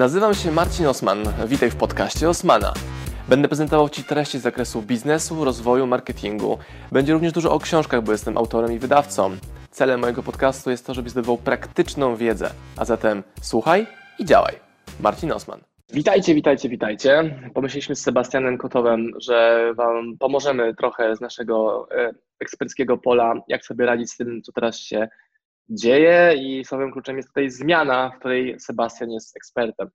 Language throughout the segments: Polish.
Nazywam się Marcin Osman. Witaj w podcaście Osmana. Będę prezentował Ci treści z zakresu biznesu, rozwoju, marketingu. Będzie również dużo o książkach, bo jestem autorem i wydawcą. Celem mojego podcastu jest to, żebyś zdobywał praktyczną wiedzę. A zatem słuchaj i działaj. Marcin Osman. Witajcie, witajcie, witajcie. Pomyśleliśmy z Sebastianem Kotowem, że Wam pomożemy trochę z naszego e, eksperckiego pola, jak sobie radzić z tym, co teraz się dzieje i słowem kluczem jest tutaj zmiana, w której Sebastian jest ekspertem.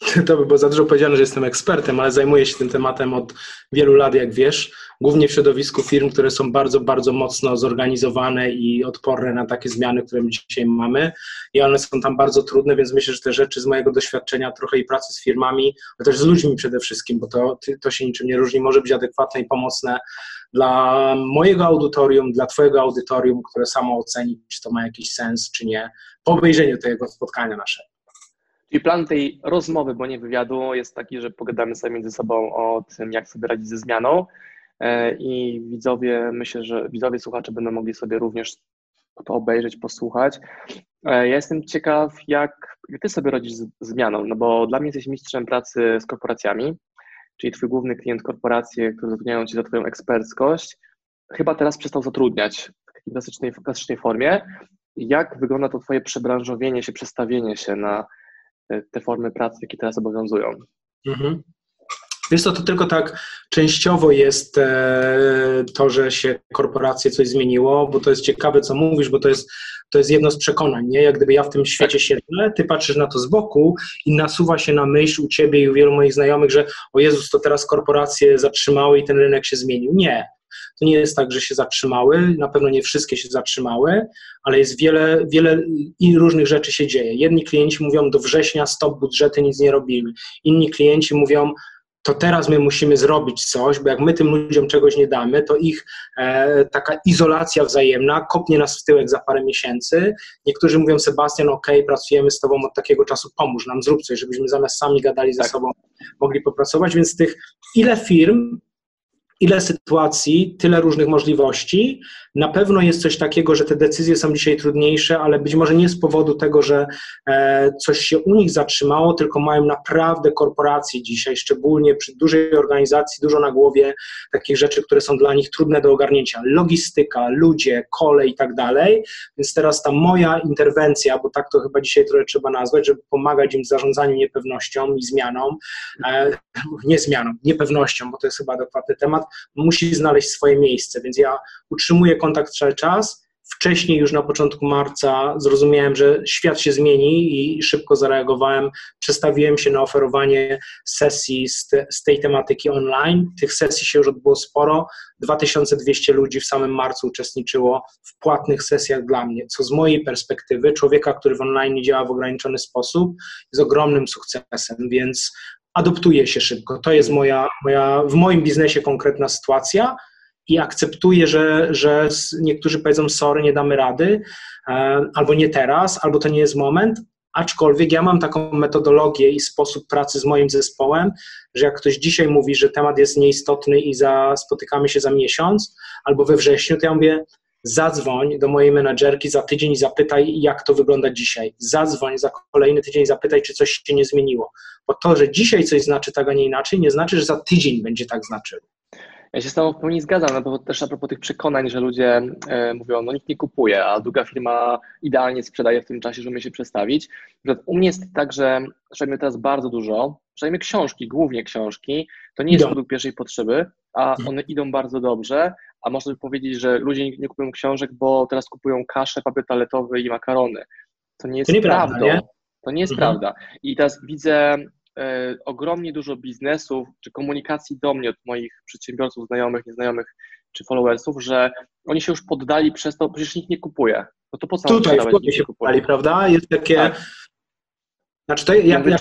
To by było za dużo powiedziane, że jestem ekspertem, ale zajmuję się tym tematem od wielu lat, jak wiesz, głównie w środowisku firm, które są bardzo, bardzo mocno zorganizowane i odporne na takie zmiany, które my dzisiaj mamy. I one są tam bardzo trudne, więc myślę, że te rzeczy z mojego doświadczenia, trochę i pracy z firmami, ale też z ludźmi przede wszystkim, bo to, to się niczym nie różni, może być adekwatne i pomocne dla mojego audytorium, dla Twojego audytorium, które samo oceni, czy to ma jakiś sens, czy nie, po obejrzeniu tego spotkania naszego. Czyli plan tej rozmowy, bo nie wywiadu, jest taki, że pogadamy sobie między sobą o tym, jak sobie radzić ze zmianą. E, I widzowie, myślę, że widzowie, słuchacze będą mogli sobie również to obejrzeć, posłuchać. E, ja jestem ciekaw, jak, ty sobie radzisz z zmianą, no bo dla mnie jesteś mistrzem pracy z korporacjami, czyli twój główny klient korporacje, które zatrudniają cię za twoją eksperckość, chyba teraz przestał zatrudniać w takiej klasycznej, klasycznej formie. Jak wygląda to twoje przebranżowienie się, przestawienie się na te formy pracy, jakie teraz obowiązują. Mhm. Wiesz to tylko tak częściowo jest e, to, że się korporacje coś zmieniło, bo to jest ciekawe, co mówisz, bo to jest, to jest jedno z przekonań, nie? Jak gdyby ja w tym świecie siedzę, ty patrzysz na to z boku i nasuwa się na myśl u ciebie i u wielu moich znajomych, że o Jezus, to teraz korporacje zatrzymały i ten rynek się zmienił. Nie. To nie jest tak, że się zatrzymały, na pewno nie wszystkie się zatrzymały, ale jest wiele, wiele i różnych rzeczy się dzieje. Jedni klienci mówią do września stop budżety, nic nie robimy. Inni klienci mówią to teraz my musimy zrobić coś, bo jak my tym ludziom czegoś nie damy, to ich e, taka izolacja wzajemna kopnie nas w tyłek za parę miesięcy. Niektórzy mówią, Sebastian, ok, pracujemy z tobą od takiego czasu, pomóż nam, zrób coś, żebyśmy zamiast sami gadali ze tak. sobą, mogli popracować, więc tych ile firm ile sytuacji, tyle różnych możliwości. Na pewno jest coś takiego, że te decyzje są dzisiaj trudniejsze, ale być może nie z powodu tego, że e, coś się u nich zatrzymało, tylko mają naprawdę korporacje dzisiaj, szczególnie przy dużej organizacji, dużo na głowie takich rzeczy, które są dla nich trudne do ogarnięcia. Logistyka, ludzie, kolej i tak dalej. Więc teraz ta moja interwencja, bo tak to chyba dzisiaj trochę trzeba nazwać, żeby pomagać im w zarządzaniu niepewnością i zmianą, e, nie zmianą, niepewnością, bo to jest chyba adekwatny temat, musi znaleźć swoje miejsce, więc ja utrzymuję kontakt cały czas. Wcześniej, już na początku marca, zrozumiałem, że świat się zmieni i szybko zareagowałem. Przestawiłem się na oferowanie sesji z, te, z tej tematyki online. Tych sesji się już odbyło sporo. 2200 ludzi w samym marcu uczestniczyło w płatnych sesjach dla mnie, co z mojej perspektywy, człowieka, który w online działa w ograniczony sposób, jest ogromnym sukcesem, więc adoptuję się szybko. To jest moja, moja w moim biznesie konkretna sytuacja i akceptuję, że, że niektórzy powiedzą sorry, nie damy rady, e, albo nie teraz, albo to nie jest moment, aczkolwiek ja mam taką metodologię i sposób pracy z moim zespołem, że jak ktoś dzisiaj mówi, że temat jest nieistotny i za, spotykamy się za miesiąc albo we wrześniu, to ja mówię, zadzwoń do mojej menadżerki za tydzień i zapytaj, jak to wygląda dzisiaj. Zadzwoń za kolejny tydzień i zapytaj, czy coś się nie zmieniło. Bo to, że dzisiaj coś znaczy tak, a nie inaczej, nie znaczy, że za tydzień będzie tak znaczyło. Ja się z Tobą w pełni zgadzam, no bo też a propos tych przekonań, że ludzie e, mówią, no nikt nie kupuje, a druga firma idealnie sprzedaje w tym czasie, że umie się przestawić. U mnie jest tak, że sprzedajemy teraz bardzo dużo, sprzedajemy książki, głównie książki, to nie jest idą. produkt pierwszej potrzeby, a mhm. one idą bardzo dobrze, a można by powiedzieć, że ludzie nie kupują książek, bo teraz kupują kaszę, papier toaletowy i makarony. To nie jest to prawdą. Nie? To nie jest mhm. prawda. I teraz widzę e, ogromnie dużo biznesów czy komunikacji do mnie od moich przedsiębiorców, znajomych, nieznajomych czy followersów, że oni się już poddali przez to, przecież nikt nie kupuje. No to po co Tutaj w się poddali, prawda? Jest takie tak. Znaczy, to, ja, ja,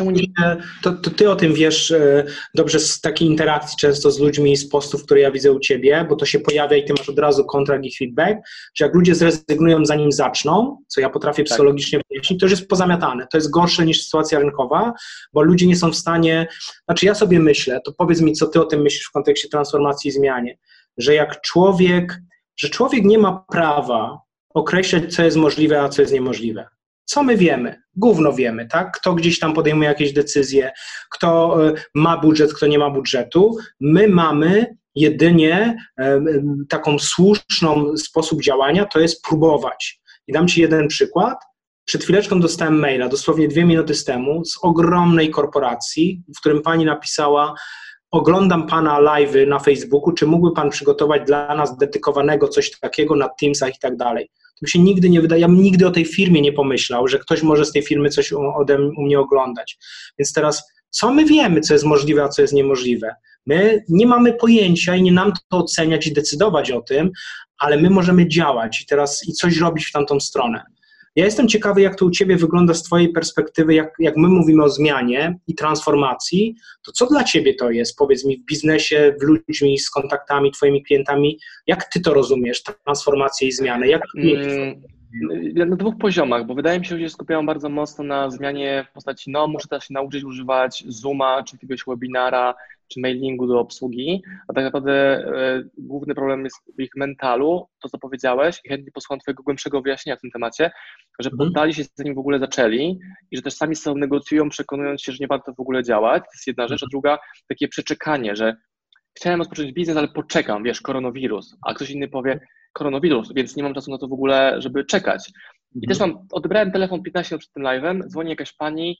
to, to, ty o tym wiesz e, dobrze z takiej interakcji często z ludźmi, z postów, które ja widzę u ciebie, bo to się pojawia i ty masz od razu kontrakt i feedback, że jak ludzie zrezygnują zanim zaczną, co ja potrafię tak. psychologicznie wyjaśnić, to już jest pozamiatane. To jest gorsze niż sytuacja rynkowa, bo ludzie nie są w stanie, znaczy ja sobie myślę, to powiedz mi, co ty o tym myślisz w kontekście transformacji i zmianie, że jak człowiek, że człowiek nie ma prawa określać, co jest możliwe, a co jest niemożliwe Co my wiemy? Gówno wiemy, tak? Kto gdzieś tam podejmuje jakieś decyzje, kto e, ma budżet, kto nie ma budżetu. My mamy jedynie e, taką słuszną sposób działania, to jest próbować. I dam Ci jeden przykład. Przed chwileczką dostałem maila, dosłownie dwie minuty temu, z ogromnej korporacji, w którym pani napisała: Oglądam pana live'y na Facebooku, czy mógłby pan przygotować dla nas dedykowanego coś takiego na Teamsach i tak dalej. To się nigdy nie wydaje, ja bym nigdy o tej firmie nie pomyślał, że ktoś może z tej firmy coś ode u mnie oglądać. Więc teraz, co my wiemy, co jest możliwe, a co jest niemożliwe? My nie mamy pojęcia i nie nam to oceniać i decydować o tym, ale my możemy działać i teraz i coś robić w tamtą stronę. Ja jestem ciekawy, jak to u Ciebie wygląda z Twojej perspektywy, jak, jak my mówimy o zmianie i transformacji, to co dla Ciebie to jest? Powiedz mi w biznesie, w ludźmi, z kontaktami, Twoimi klientami, jak Ty to rozumiesz, transformację i zmianę? Jak mm, na dwóch poziomach, bo wydaje mi się, że skupiają bardzo mocno na zmianie w postaci, no muszę teraz się nauczyć używać Zooma, czy jakiegoś webinara, czy mailingu do obsługi, a tak naprawdę e, główny problem jest w ich mentalu, to co powiedziałeś i chętnie posłucham Twojego głębszego wyjaśnienia w tym temacie, że mhm. poddali się zanim w ogóle zaczęli i że też sami sobie negocjują, przekonując się, że nie warto w ogóle działać, to jest jedna rzecz, a mhm. druga takie przeczekanie, że chciałem rozpocząć biznes, ale poczekam, wiesz, koronawirus, a ktoś inny powie koronawirus, więc nie mam czasu na to w ogóle, żeby czekać. I mhm. też mam, odebrałem telefon 15 minut przed tym live'em, dzwoni jakaś pani,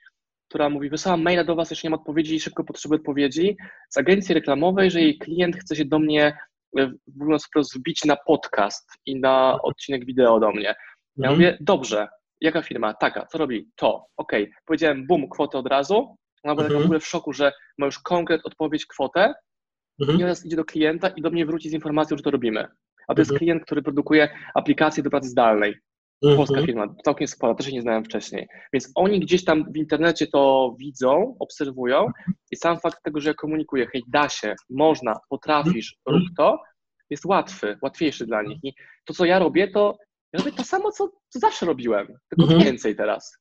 która mówi, wysyłam maila do Was, jeszcze nie mam odpowiedzi, szybko potrzebuję odpowiedzi, z agencji reklamowej, że jej klient chce się do mnie, e, mówiąc wprost, wbić na podcast i na odcinek wideo do mnie. Ja mhm. mówię, dobrze, jaka firma? Taka, co robi? To, okej. Okay. Powiedziałem, bum, kwotę od razu. Ona była mhm. w ogóle w szoku, że ma już konkret odpowiedź, kwotę mhm. i teraz idzie do klienta i do mnie wróci z informacją, że to robimy. A to jest mhm. klient, który produkuje aplikacje do pracy zdalnej. Polska mhm. firma, całkiem spora, też się nie znałem wcześniej. Więc oni gdzieś tam w internecie to widzą, obserwują i sam fakt tego, że ja komunikuję, hej, da się, można, potrafisz, rób to, jest łatwy, łatwiejszy dla nich. I to, co ja robię, to ja robię to samo, co, co zawsze robiłem, tylko mhm. więcej teraz.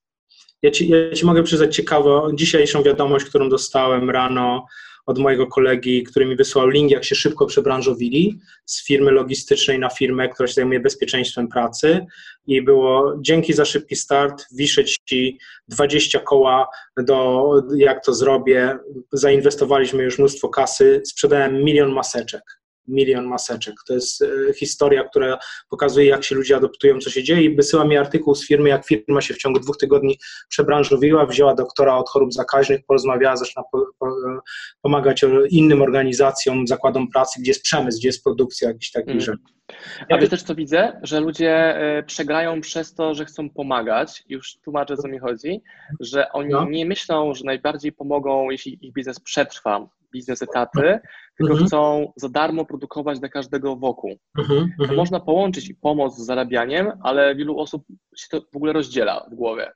Ja ci, ja ci mogę przyznać ciekawą dzisiejszą wiadomość, którą dostałem rano od mojego kolegi, który mi wysłał link, jak się szybko przebranżowili z firmy logistycznej na firmę, która się zajmuje bezpieczeństwem pracy. I było dzięki za szybki start, wiszę Ci 20 koła do jak to zrobię, zainwestowaliśmy już mnóstwo kasy, sprzedałem milion maseczek milion maseczek. To jest e, historia, która pokazuje, jak się ludzie adoptują, co się dzieje i wysyła mi artykuł z firmy, jak firma się w ciągu dwóch tygodni przebranżowiła, wzięła doktora od chorób zakaźnych, porozmawiała, zaczyna po, pomagać innym organizacjom, zakładom pracy, gdzie jest przemysł, gdzie jest produkcja jakichś takich mm. rzeczy. Ja wiesz też, co widzę? Że ludzie e, przegrają przez to, że chcą pomagać. Już tłumaczę, co mi chodzi, że oni no. nie myślą, że najbardziej pomogą, jeśli ich biznes przetrwa, biznes etaty, tylko mhm. chcą za darmo produkować dla każdego wokół. Mhm, mhm. Można połączyć pomoc z zarabianiem, ale wielu osób się to w ogóle rozdziela w głowie.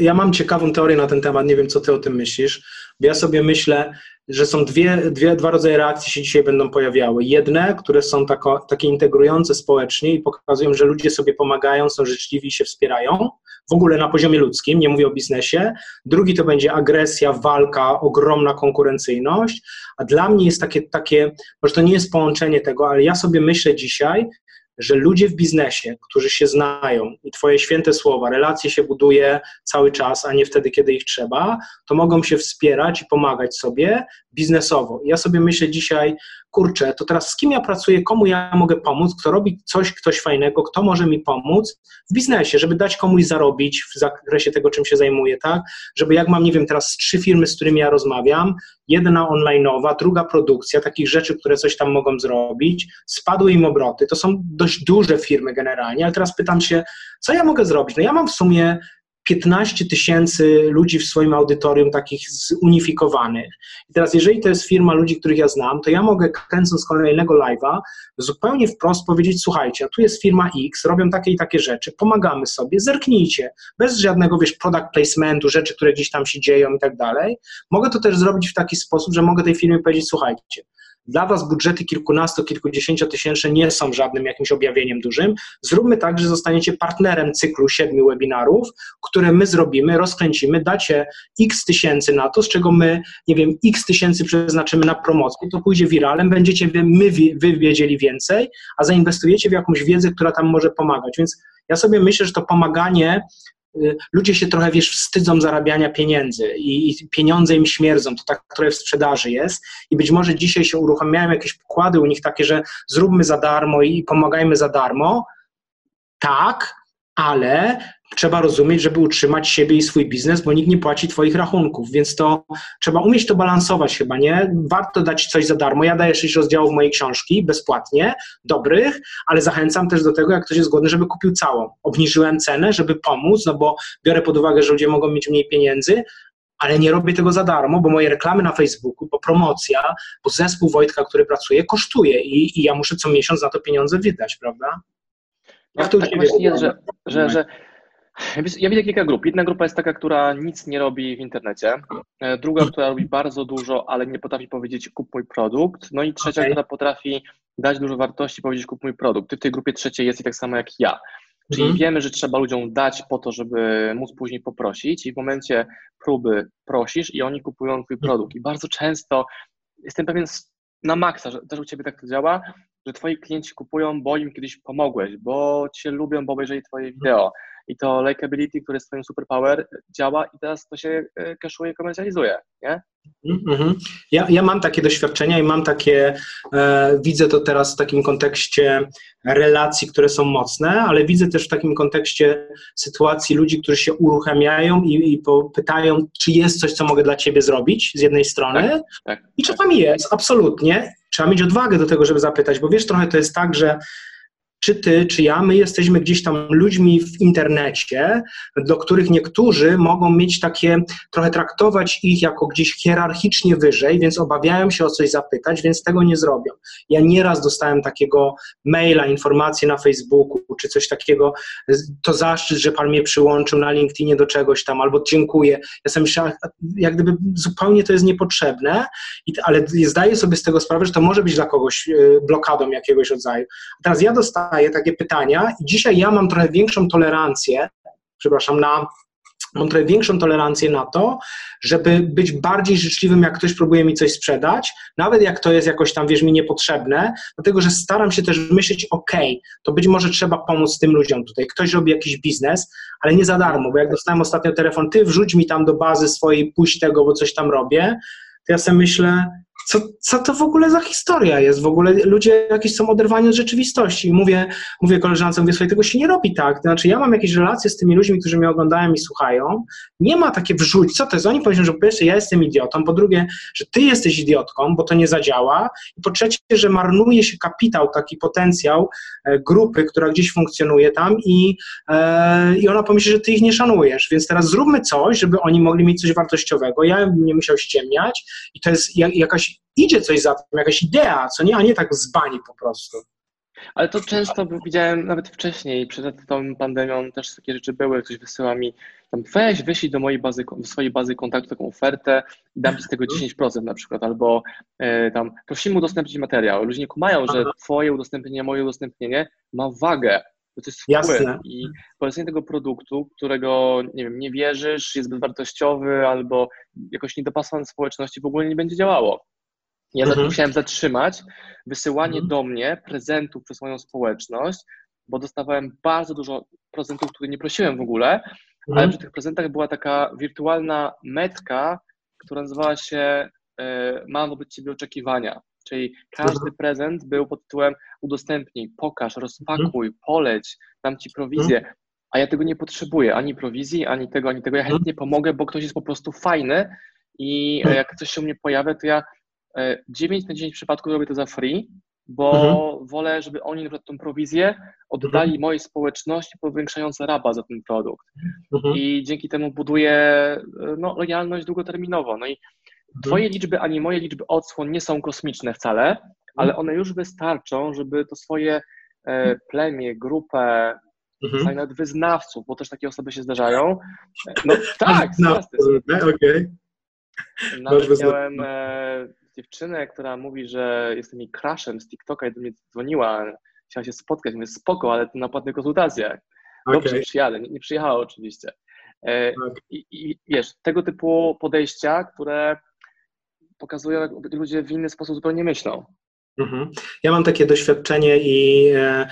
Ja mam ciekawą teorię na ten temat, nie wiem, co ty o tym myślisz. Ja sobie myślę, że są dwie, dwie, dwa rodzaje reakcji się dzisiaj będą pojawiały. Jedne, które są tako, takie integrujące społecznie i pokazują, że ludzie sobie pomagają, są życzliwi i się wspierają, w ogóle na poziomie ludzkim, nie mówię o biznesie. Drugi to będzie agresja, walka, ogromna konkurencyjność, a dla mnie jest takie, takie może to nie jest połączenie tego, ale ja sobie myślę dzisiaj, że ludzie w biznesie, którzy się znają i Twoje święte słowa, relacje się buduje cały czas, a nie wtedy, kiedy ich trzeba, to mogą się wspierać i pomagać sobie biznesowo. Ja sobie myślę dzisiaj, kurczę, to teraz z kim ja pracuję, komu ja mogę pomóc, kto robi coś, ktoś fajnego, kto może mi pomóc w biznesie, żeby dać komuś zarobić w zakresie tego, czym się zajmuję, tak? Żeby jak mam, nie wiem, teraz trzy firmy, z którymi ja rozmawiam, jedna online'owa, druga produkcja, takich rzeczy, które coś tam mogą zrobić, spadły im obroty, to są dość duże firmy generalnie, ale teraz pytam się, co ja mogę zrobić? No ja mam w sumie 15 tysięcy ludzi w swoim audytorium takich zunifikowanych. I teraz, jeżeli to jest firma ludzi, których ja znam, to ja mogę kręcąc kolejnego live'a zupełnie wprost powiedzieć, słuchajcie, tu jest firma X, robią takie i takie rzeczy, pomagamy sobie, zerknijcie, bez żadnego, wiesz, product placementu, rzeczy, które gdzieś tam się dzieją i tak dalej. Mogę to też zrobić w taki sposób, że mogę tej firmie powiedzieć, słuchajcie, dla Was budżety kilkunasto, kilkudziesięciotysięczne nie są żadnym jakimś objawieniem dużym. Zróbmy tak, że zostaniecie partnerem cyklu siedmiu webinarów, które my zrobimy, rozkręcimy, dacie x tysięcy na to, z czego my, nie wiem, x tysięcy przeznaczymy na promocję, to pójdzie wiralem, będziecie my, wy wiedzieli więcej, a zainwestujecie w jakąś wiedzę, która tam może pomagać. Więc ja sobie myślę, że to pomaganie ludzie się trochę, wiesz, wstydzą zarabiania pieniędzy i, i pieniądze im śmierdzą, to tak, które w sprzedaży jest. I być może dzisiaj się uruchamiają jakieś pokłady u nich takie, że zróbmy za darmo i pomagajmy za darmo, tak, ale trzeba rozumieć, żeby utrzymać siebie i swój biznes, bo nikt nie płaci Twoich rachunków, więc to trzeba umieć to balansować chyba, nie? Warto dać coś za darmo. Ja daję sześć rozdziałów mojej książki bezpłatnie, dobrych, ale zachęcam też do tego, jak ktoś jest głodny, żeby kupił całą. Obniżyłem cenę, żeby pomóc, no bo biorę pod uwagę, że ludzie mogą mieć mniej pieniędzy, ale nie robię tego za darmo, bo moje reklamy na Facebooku, bo promocja, bo zespół Wojtka, który pracuje, kosztuje i, i ja muszę co miesiąc na to pieniądze wydać, prawda? Jak to tak właśnie jest, że, że, że ja widzę kilka grup. Jedna grupa jest taka, która nic nie robi w internecie. E, druga, która robi bardzo dużo, ale nie potrafi powiedzieć kup mój produkt. No i trzecia, okay. która potrafi dać dużo wartości, powiedzieć kup mój produkt. Ty w tej grupie trzeciej jest i tak samo jak ja. Czyli mhm. wiemy, że trzeba ludziom dać po to, żeby móc później poprosić i w momencie próby prosisz i oni kupują twój produkt. I bardzo często jestem pewien na maksa, że też u ciebie tak to działa, że twoi klienci kupują, bo im kiedyś pomogłeś, bo cię lubią, bo obejrzeli twoje wideo i to likability, które jest twoim superpower, działa i teraz to się e, cashuje i komercjalizuje, nie? Mm-hmm. Ja, ja mam takie doświadczenia i mam takie, e, widzę to teraz w takim kontekście relacji, które są mocne, ale widzę też w takim kontekście sytuacji ludzi, którzy się uruchamiają i, i pytają, czy jest coś, co mogę dla ciebie zrobić z jednej strony. Tak, tak, I czasami tak. jest, absolutnie. Trzeba mieć odwagę do tego, żeby zapytać, bo wiesz, trochę to jest tak, że czy ty, czy ja, my jesteśmy gdzieś tam ludźmi w internecie, do których niektórzy mogą mieć takie, trochę traktować ich jako gdzieś hierarchicznie wyżej, więc obawiają się o coś zapytać, więc tego nie zrobią. Ja nieraz dostałem takiego maila, informację na Facebooku, czy coś takiego, to zaszczyt, że pan mnie przyłączył na LinkedInie do czegoś tam, albo dziękuję. Ja sobie myślałem, jak gdyby zupełnie to jest niepotrzebne, ale zdaję sobie z tego sprawę, że to może być dla kogoś e, blokadą jakiegoś rodzaju. A teraz ja dostałem dostaję takie pytania i dzisiaj ja mam trochę większą tolerancję, przepraszam, na mam trochę większą tolerancję na to, żeby być bardziej życzliwym, jak ktoś próbuje mi coś sprzedać, nawet jak to jest jakoś tam, wiesz, mi niepotrzebne, dlatego że staram się też myśleć, ok, to być może trzeba pomóc tym ludziom tutaj. Ktoś robi jakiś biznes, ale nie za darmo, bo jak dostałem ostatnio telefon, ty wrzuć mi tam do bazy swojej, puść tego, bo coś tam robię, to ja sobie myślę, co, co to w ogóle za historia jest? W ogóle ludzie jakieś są oderwani od rzeczywistości. Mówię, mówię koleżance, mówię, słuchaj, tego się nie robi tak. Znaczy, ja mam jakieś relacje z tymi ludźmi, którzy mnie oglądają i słuchają. Nie ma takie wrzuć, co to jest? Oni powiedzą, że po pierwsze ja jestem idiotą, po drugie, że ty jesteś idiotką, bo to nie zadziała i po trzecie, że marnuje się kapitał, taki potencjał e, grupy, która gdzieś funkcjonuje tam i, e, i ona pomyśli, że ty ich nie szanujesz. Więc teraz zróbmy coś, żeby oni mogli mieć coś wartościowego. Ja nie musiał ściemniać i to jest jakaś idzie coś za tym, jakaś idea, co nie, a nie tak z bani po prostu. Ale to często widziałem nawet wcześniej, przed tą pandemią też takie rzeczy były, ktoś wysyła mi tam weź, wyślij do mojej bazy, do swojej bazy kontaktu taką ofertę i dam ci z tego 10% mhm. na przykład, albo e, tam prosimy udostępnić materiał. Ludzie nie kumają, że twoje udostępnienie, moje udostępnienie ma wagę, to jest Jasne. wpływ i polecenie tego produktu, którego nie wiem, nie wierzysz, jest bezwartościowy albo jakoś niedopasowany społeczności w ogóle nie będzie działało. Ja mhm. musiałem zatrzymać wysyłanie mhm. do mnie prezentów przez moją społeczność, bo dostawałem bardzo dużo prezentów, które nie prosiłem w ogóle, mhm. ale przy tych prezentach była taka wirtualna metka, która nazywała się e, Mam wobec Ciebie oczekiwania. Czyli każdy mhm. prezent był pod tytułem udostępnij, pokaż, rozpakuj, mhm. poleć, dam Ci prowizję. Mhm. A ja tego nie potrzebuję, ani prowizji, ani tego, ani tego. Ja chętnie pomogę, bo ktoś jest po prostu fajny i jak coś się u mnie pojawia, to ja 9 e, na 10 przypadków robię to za free, bo mhm. wolę, żeby oni na przykład tą prowizję oddali mhm. mojej społeczności powiększając rabat za ten produkt. Mhm. I dzięki temu buduję e, no, lojalność długoterminowo. No i mhm. Twoje liczby ani moje liczby odsłon nie są kosmiczne wcale, mhm. ale one już wystarczą, żeby to swoje e, plemię, grupę, mhm. nawet wyznawców, bo też takie osoby się zdarzają. No tak, no, okej. Okay. Nawet miałem e, dziewczynę, która mówi, że jestem jej crushem z TikToka i do mnie dzwoniła, chciała się spotkać, mówię spoko, ale to na płatnych konsultacjach. Dobrze, okay. przyjadę. Nie, nie przyjechała oczywiście. E, okay. i, I wiesz, tego typu podejścia, które pokazują, jak ludzie w inny sposób zupełnie myślą. Mhm. Ja mam takie doświadczenie i e,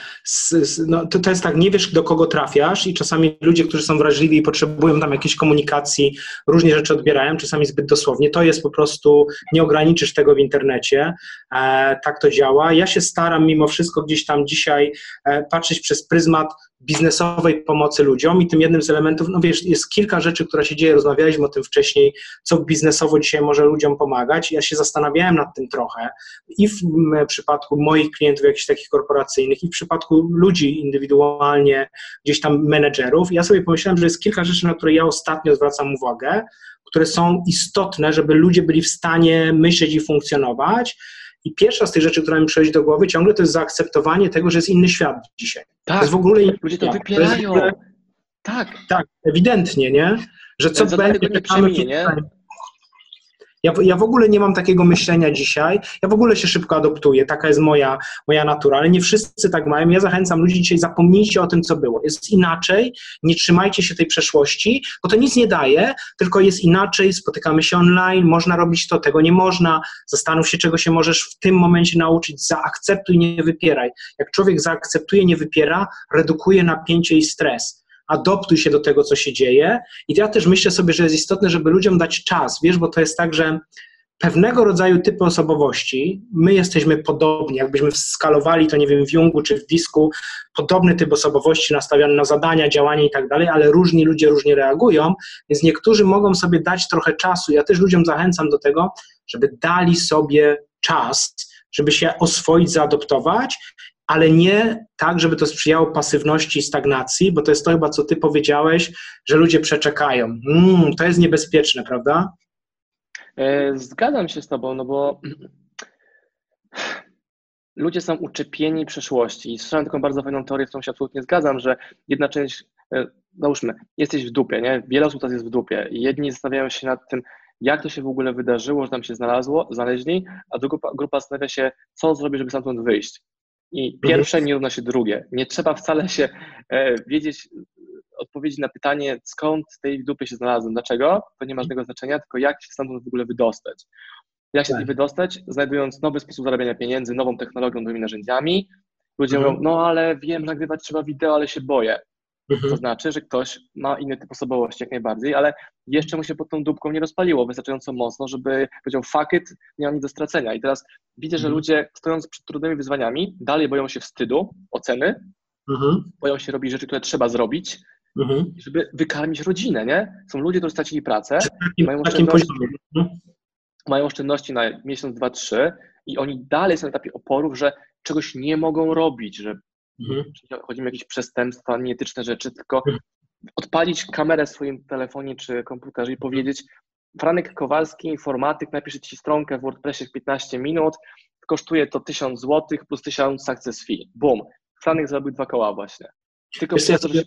no, to, to jest tak, nie wiesz do kogo trafiasz i czasami ludzie, którzy są wrażliwi i potrzebują tam jakiejś komunikacji, różnie rzeczy odbierają, czasami zbyt dosłownie. To jest po prostu, nie ograniczysz tego w internecie, e, tak to działa. Ja się staram mimo wszystko gdzieś tam dzisiaj e, patrzeć przez pryzmat biznesowej pomocy ludziom i tym jednym z elementów, no wiesz, jest kilka rzeczy, która się dzieje, rozmawialiśmy o tym wcześniej, co biznesowo dzisiaj może ludziom pomagać. Ja się zastanawiałem nad tym trochę i w przypadku moich klientów jakichś takich korporacyjnych i w przypadku ludzi indywidualnie, gdzieś tam menedżerów. Ja sobie pomyślałem, że jest kilka rzeczy, na które ja ostatnio zwracam uwagę, które są istotne, żeby ludzie byli w stanie myśleć i funkcjonować. I pierwsza z tych rzeczy, która mi przychodzi do głowy ciągle, to jest zaakceptowanie tego, że jest inny świat dzisiaj. Tak, to jest w ogóle ludzie to wypierają. ogóle, tak. Tak, ewidentnie, nie? Że co będzie, nie przeminie, nie? Ja, ja w ogóle nie mam takiego myślenia dzisiaj. Ja w ogóle się szybko adoptuję. Taka jest moja, moja natura, ale nie wszyscy tak mają. Ja zachęcam ludzi dzisiaj, zapomnijcie o tym, co było. Jest inaczej, nie trzymajcie się tej przeszłości, bo to nic nie daje, tylko jest inaczej, spotykamy się online, można robić to, tego nie można. Zastanów się, czego się możesz w tym momencie nauczyć. Zaakceptuj, nie wypieraj. Jak człowiek zaakceptuje, nie wypiera, redukuje napięcie i stres adoptuj się do tego, co się dzieje. I ja też myślę sobie, że jest istotne, żeby ludziom dać czas, wiesz, bo to jest tak, że pewnego rodzaju typy osobowości, my jesteśmy podobni, jakbyśmy skalowali to, nie wiem, w Jungu czy w Disku, podobny typ osobowości nastawiony na zadania, działania i tak dalej, ale różni ludzie różnie reagują, więc niektórzy mogą sobie dać trochę czasu. Ja też ludziom zachęcam do tego, żeby dali sobie czas, żeby się oswoić, zaadoptować ale nie tak, żeby to sprzyjało pasywności i stagnacji, bo to jest to chyba, co ty powiedziałeś, że ludzie przeczekają. Mm, to jest niebezpieczne, prawda? E, zgadzam się z tobą, no bo ludzie są uczepieni przeszłości i słyszałem taką bardzo fajną teorię, z którą się absolutnie zgadzam, że jedna część, e, załóżmy, jesteś w dupie, nie? Wiele osób teraz jest w dupie jedni zastanawiają się nad tym, jak to się w ogóle wydarzyło, że tam się znalazło, znaleźli, a druga grupa zastanawia się, co zrobić, żeby stamtąd wyjść. I mhm. pierwsze nie równa się drugie. Nie trzeba wcale się e, wiedzieć odpowiedzi na pytanie, skąd tej dupy się znalazłem, dlaczego, to nie ma żadnego znaczenia, tylko jak się stamtąd w ogóle wydostać. Jak się tak. wydostać, znajdując nowy sposób zarabiania pieniędzy, nową technologią, nowymi narzędziami. Ludzie mhm. mówią, no ale wiem, nagrywać trzeba wideo, ale się boję. Mhm. To znaczy, że ktoś ma inny typ osobowości jak najbardziej, ale jeszcze mu się pod tą dupką nie rozpaliło wystarczająco mocno, żeby powiedział fuck it, nie mam nic do stracenia. I teraz widzę, że mhm. ludzie stojąc przed trudnymi wyzwaniami dalej boją się wstydu, oceny, mhm. boją się robić rzeczy, które trzeba zrobić, mhm. żeby wykarmić rodzinę, nie? Są ludzie, którzy stracili pracę, takim, mają, oszczędności, mają oszczędności na miesiąc, dwa, trzy i oni dalej są na etapie oporów, że czegoś nie mogą robić, że Mhm. Chodzi mi o jakieś przestępstwa, nieetyczne rzeczy, tylko odpalić kamerę w swoim telefonie czy komputerze i powiedzieć Franek Kowalski, informatyk, napisze Ci stronkę w WordPressie w 15 minut, kosztuje to 1000 zł plus 1000 success fee. Boom. Franek zrobił dwa koła właśnie. Tylko Wiesz, ja, sobie,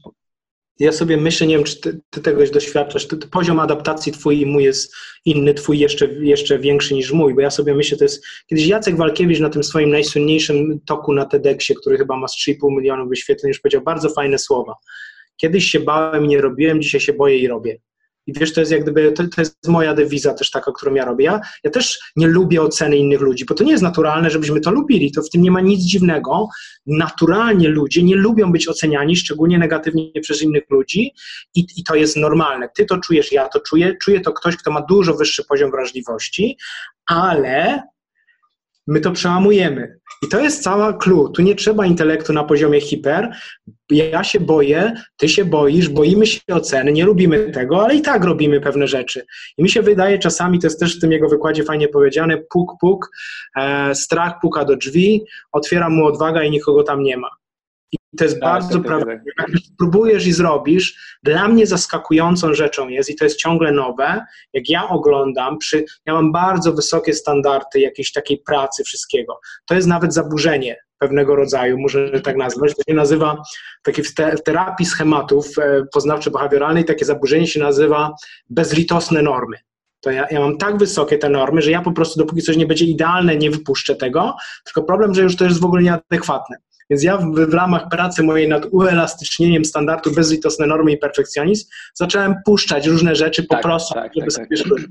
ja sobie myślę, nie wiem, czy ty, ty tegoś doświadczasz, ty, poziom adaptacji twój i mój jest inny, twój jeszcze, jeszcze większy niż mój, bo ja sobie myślę, to jest, kiedyś Jacek Walkiewicz na tym swoim najsłynniejszym toku na TEDxie, który chyba ma z 3,5 milionów wyświetleń, już powiedział bardzo fajne słowa. Kiedyś się bałem i nie robiłem, dzisiaj się boję i robię. I wiesz, to jest jak gdyby, to, to, jest moja dewiza też taka, którą ja robię. Ja, ja też nie lubię oceny innych ludzi, bo to nie jest naturalne, żebyśmy to lubili. To w tym nie ma nic dziwnego. Naturalnie ludzie nie lubią być oceniani, szczególnie negatywnie przez innych ludzi i, i to jest normalne. Ty to czujesz, ja to czuję, czuje to ktoś, kto ma dużo wyższy poziom wrażliwości, ale my to przełamujemy. I to jest cała clue. Tu nie trzeba intelektu na poziomie hiper. Ja się boję, ty się boisz, boimy się oceny, nie lubimy tego, ale i tak robimy pewne rzeczy. I mi się wydaje czasami, to jest też w tym jego wykładzie fajnie powiedziane, puk, puk, e, strach puka do drzwi, otwiera mu odwaga i nikogo tam nie ma. I to jest tak, bardzo tak, prawdziwe. Jak próbujesz i zrobisz, dla mnie zaskakującą rzeczą jest, i to jest ciągle nowe, jak ja oglądam, przy, ja mam bardzo wysokie standardy jakiejś takiej pracy, wszystkiego. To jest nawet zaburzenie pewnego rodzaju, może tak nazwać. To się nazywa, takie w, te, w terapii schematów e, poznawczo-behawioralnej, takie zaburzenie się nazywa bezlitosne normy to ja, ja, mam tak wysokie te normy, że ja po prostu dopóki coś nie będzie idealne, nie wypuszczę tego, tylko problem, że już to jest w ogóle nieadekwatne. Więc ja w, w ramach pracy mojej nad uelastycznieniem standardu bezlitosne normy i perfekcjonizm zacząłem puszczać różne rzeczy po tak, prostu, tak, żeby tak, sobie tak.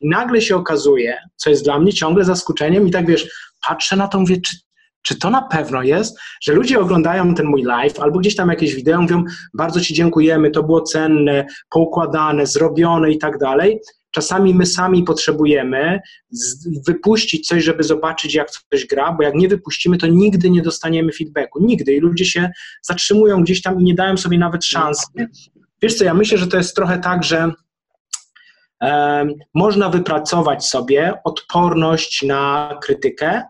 I nagle się okazuje, co jest dla mnie ciągle zaskoczeniem i tak wiesz, patrzę na to, mówię, czy, czy to na pewno jest, że ludzie oglądają ten mój live albo gdzieś tam jakieś wideo, mówią, bardzo Ci dziękujemy, to było cenne, poukładane, zrobione i tak dalej. Czasami my sami potrzebujemy wypuścić coś, żeby zobaczyć, jak coś gra, bo jak nie wypuścimy, to nigdy nie dostaniemy feedbacku. Nigdy. I ludzie się zatrzymują gdzieś tam i nie dają sobie nawet szansy. Wiesz co, ja myślę, że to jest trochę tak, że można wypracować sobie odporność na krytykę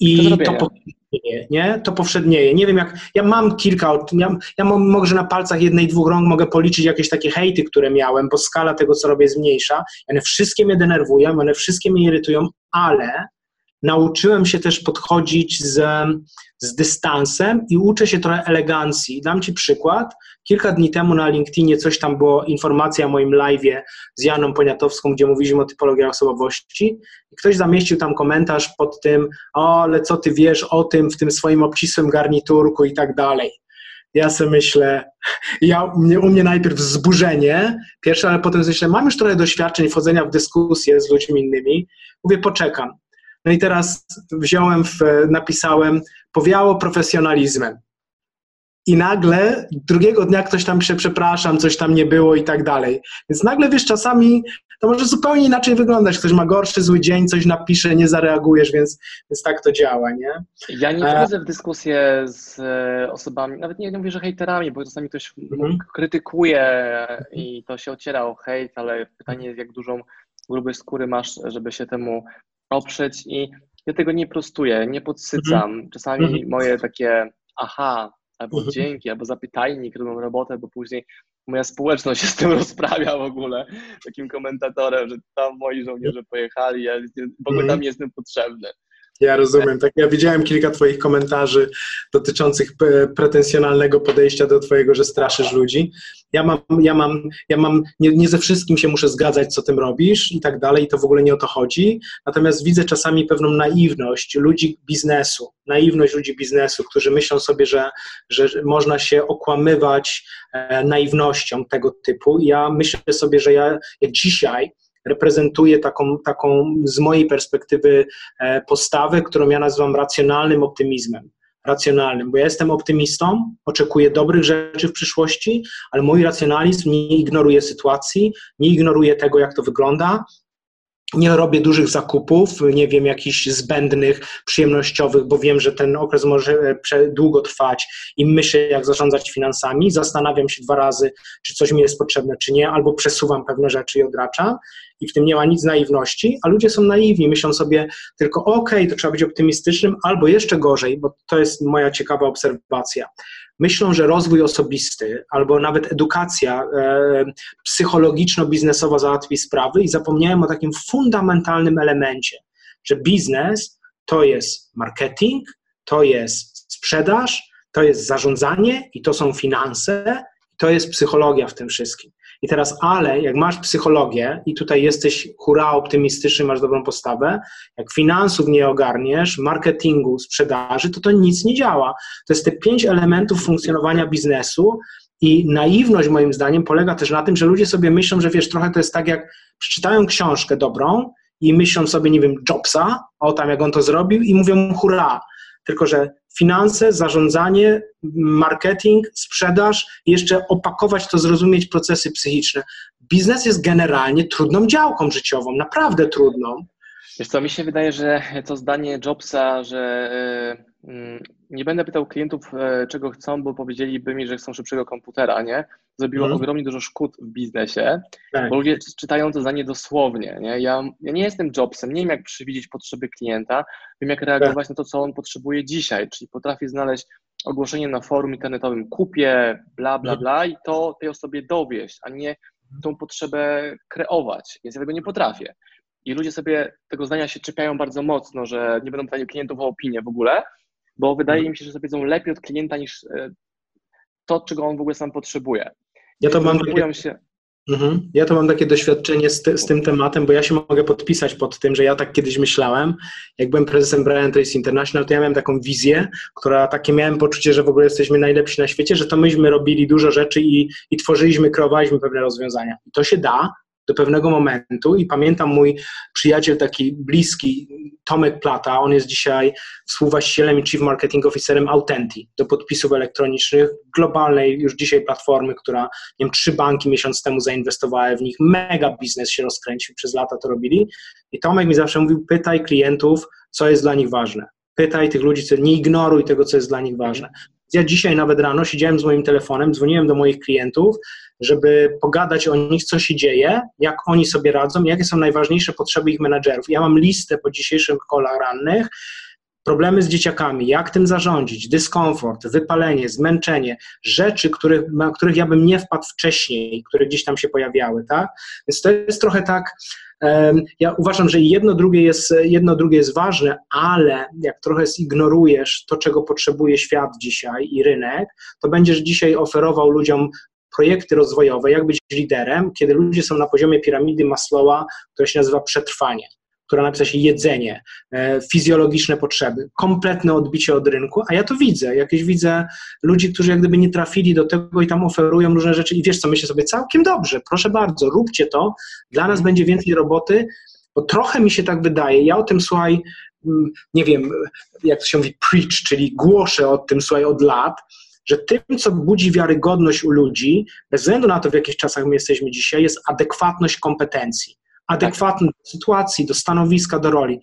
i to, to powszednieje, nie? To powszednieje. Nie wiem jak, ja mam kilka, ja, ja może na palcach jednej, dwóch rąk mogę policzyć jakieś takie hejty, które miałem, bo skala tego, co robię jest mniejsza. One wszystkie mnie denerwują, one wszystkie mnie irytują, ale nauczyłem się też podchodzić z, z dystansem i uczę się trochę elegancji. Dam Ci przykład. Kilka dni temu na LinkedInie coś tam było, informacja o moim live'ie z Janą Poniatowską, gdzie mówiliśmy o typologiach osobowości i ktoś zamieścił tam komentarz pod tym, o, ale co Ty wiesz o tym w tym swoim obcisłym garniturku i tak dalej. Ja sobie myślę, ja, u mnie najpierw wzburzenie pierwsze, ale potem myślę, mam już trochę doświadczeń wchodzenia w dyskusję z ludźmi innymi. Mówię, poczekam no i teraz wziąłem, w, napisałem, powiało profesjonalizmem. I nagle drugiego dnia ktoś tam się przepraszam, coś tam nie było i tak dalej. Więc nagle wiesz, czasami to może zupełnie inaczej wyglądać. Ktoś ma gorszy, zły dzień, coś napisze, nie zareagujesz, więc, więc tak to działa, nie? Ja nie e, wchodzę w dyskusję z e, osobami, nawet nie, nie mówię, że hejterami, bo czasami ktoś mhm. krytykuje i to się ociera o hejt, ale pytanie jest, jak dużą grubość skóry masz, żeby się temu oprzeć i ja tego nie prostuję, nie podsycam. Mhm. Czasami mhm. moje takie aha, albo mhm. dzięki, albo zapytajnik robią robotę, bo później moja społeczność się z tym rozprawia w ogóle, takim komentatorem, że tam moi żołnierze pojechali, ja w ogóle tam nie jestem potrzebny. Ja rozumiem. Tak, ja widziałem kilka Twoich komentarzy dotyczących pretensjonalnego podejścia do Twojego, że straszysz ludzi. Ja mam, ja mam, ja mam nie, nie ze wszystkim się muszę zgadzać, co tym robisz i tak dalej, i to w ogóle nie o to chodzi. Natomiast widzę czasami pewną naiwność ludzi biznesu, naiwność ludzi biznesu, którzy myślą sobie, że, że można się okłamywać e, naiwnością tego typu. Ja myślę sobie, że ja, ja dzisiaj reprezentuje taką, taką z mojej perspektywy e, postawę, którą ja nazywam racjonalnym optymizmem. Racjonalnym, bo ja jestem optymistą, oczekuję dobrych rzeczy w przyszłości, ale mój racjonalizm nie ignoruje sytuacji, nie ignoruje tego, jak to wygląda, nie robię dużych zakupów, nie wiem, jakichś zbędnych, przyjemnościowych, bo wiem, że ten okres może e, długo trwać i myślę, jak zarządzać finansami. Zastanawiam się dwa razy, czy coś mi jest potrzebne, czy nie, albo przesuwam pewne rzeczy i odraczam. I w tym nie ma nic naiwności, a ludzie są naiwni, myślą sobie tylko, ok, to trzeba być optymistycznym, albo jeszcze gorzej, bo to jest moja ciekawa obserwacja myślą, że rozwój osobisty albo nawet edukacja e, psychologiczno-biznesowa załatwi sprawy i zapomniałem o takim fundamentalnym elemencie, że biznes to jest marketing, to jest sprzedaż, to jest zarządzanie i to są finanse, to jest psychologia w tym wszystkim. I teraz, ale jak masz psychologię i tutaj jesteś hura optymistyczny, masz dobrą postawę, jak finansów nie ogarniesz, marketingu, sprzedaży, to to nic nie działa. To jest te pięć elementów funkcjonowania biznesu i naiwność moim zdaniem polega też na tym, że ludzie sobie myślą, że wiesz, trochę to jest tak jak przeczytają książkę dobrą i myślą sobie, nie wiem, Jobsa, o tam jak on to zrobił i mówią hurra, tylko że finanse, zarządzanie, marketing, sprzedaż, jeszcze opakować to, zrozumieć procesy psychiczne. Biznes jest generalnie trudną działką życiową, naprawdę trudną. Wiesz co, mi się wydaje, że to zdanie Jobsa, że e, mm, nie będę pytał klientów, e, czego chcą, bo powiedzieliby mi, że chcą szybszego komputera, nie? Zrobiło mm. ogromnie dużo szkód w biznesie, tak. bo ludzie czytają to zdanie dosłownie, nie? Ja, ja, nie jestem Jobsem, nie wiem jak przewidzieć potrzeby klienta, wiem jak reagować tak. na to, co on potrzebuje dzisiaj, czyli potrafię znaleźć ogłoszenie na forum internetowym, kupię, bla, bla, mhm. bla i to tej osobie dowieść, a nie tą potrzebę kreować, więc ja tego nie potrafię. I ludzie sobie tego zdania się czepiają bardzo mocno, że nie będą pytali klientów o opinię w ogóle, bo wydaje mhm. mi się, że sobie wiedzą lepiej od klienta niż e, to, czego on w ogóle sam potrzebuje. Ja to mam takie, się... Mhm. ja to mam takie doświadczenie z, z, tym tematem, bo ja się mogę podpisać pod tym, że ja tak kiedyś myślałem. Jak byłem prezesem Brian Trace International, to ja miałem taką wizję, która takie miałem poczucie, że w ogóle jesteśmy najlepsi na świecie, że to myśmy robili dużo rzeczy i, i tworzyliśmy, kreowaliśmy pewne rozwiązania. I to się da, do pewnego momentu i pamiętam mój przyjaciel taki bliski, Tomek Plata, on jest dzisiaj współwłaścicielem i Chief Marketing Officerem Autenti do podpisów elektronicznych, globalnej już dzisiaj platformy, która, nie wiem, trzy banki miesiąc temu zainwestowały w nich, mega biznes się rozkręcił, przez lata to robili i Tomek mi zawsze mówił, pytaj klientów, co jest dla nich ważne. Pytaj tych ludzi, co, nie ignoruj tego, co jest dla nich ważne. Ja dzisiaj nawet rano siedziałem z moim telefonem, dzwoniłem do moich klientów, żeby pogadać o nich, co się dzieje, jak oni sobie radzą, jakie są najważniejsze potrzeby ich menadżerów. Ja mam listę po dzisiejszym kolach rannych, problemy z dzieciakami, jak tym zarządzić, dyskomfort, wypalenie, zmęczenie, rzeczy, których, na których ja bym nie wpadł wcześniej, które gdzieś tam się pojawiały, tak? Więc to jest trochę tak, ja uważam, że jedno drugie, jest, jedno drugie jest ważne, ale jak trochę zignorujesz to, czego potrzebuje świat dzisiaj i rynek, to będziesz dzisiaj oferował ludziom projekty rozwojowe, jak być liderem, kiedy ludzie są na poziomie piramidy Maslowa, która się nazywa przetrwanie która napisała się jedzenie, e, fizjologiczne potrzeby, kompletne odbicie od rynku, a ja to widzę, jakieś widzę ludzi, którzy jak gdyby nie trafili do tego i tam oferują różne rzeczy i wiesz co, myślę sobie, całkiem dobrze, proszę bardzo, róbcie to, dla nas będzie więcej roboty, bo trochę mi się tak wydaje, ja o tym, słuchaj, mm, nie wiem, jak to się mówi, preach, czyli głoszę o tym, słuchaj, od lat, że tym, co budzi wiarygodność u ludzi, bez względu na to, w jakich czasach my jesteśmy dzisiaj, jest adekwatność kompetencji adekwatny do sytuacji, do stanowiska, do roli.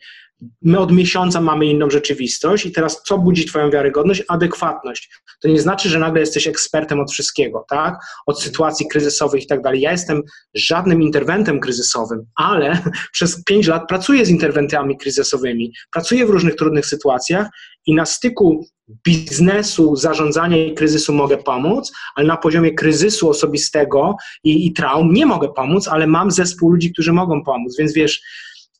My od miesiąca mamy inną rzeczywistość i teraz co budzi Twoją wiarygodność? Adekwatność. To nie znaczy, że nagle jesteś ekspertem od wszystkiego, tak? Od sytuacji kryzysowych i tak dalej. Ja jestem żadnym interwentem kryzysowym, ale przez pięć lat pracuję z interwentami kryzysowymi, pracuję w różnych trudnych sytuacjach i na styku biznesu, zarządzania i kryzysu mogę pomóc, ale na poziomie kryzysu osobistego i, i traum nie mogę pomóc, ale mam zespół ludzi, którzy mogą pomóc. Więc wiesz,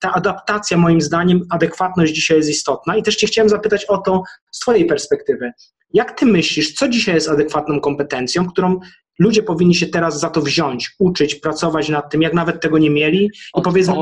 ta adaptacja, moim zdaniem, adekwatność dzisiaj jest istotna. I też Cię chciałem zapytać o to z Twojej perspektywy. Jak Ty myślisz, co dzisiaj jest adekwatną kompetencją, którą ludzie powinni się teraz za to wziąć, uczyć, pracować nad tym, jak nawet tego nie mieli i powiedzmy,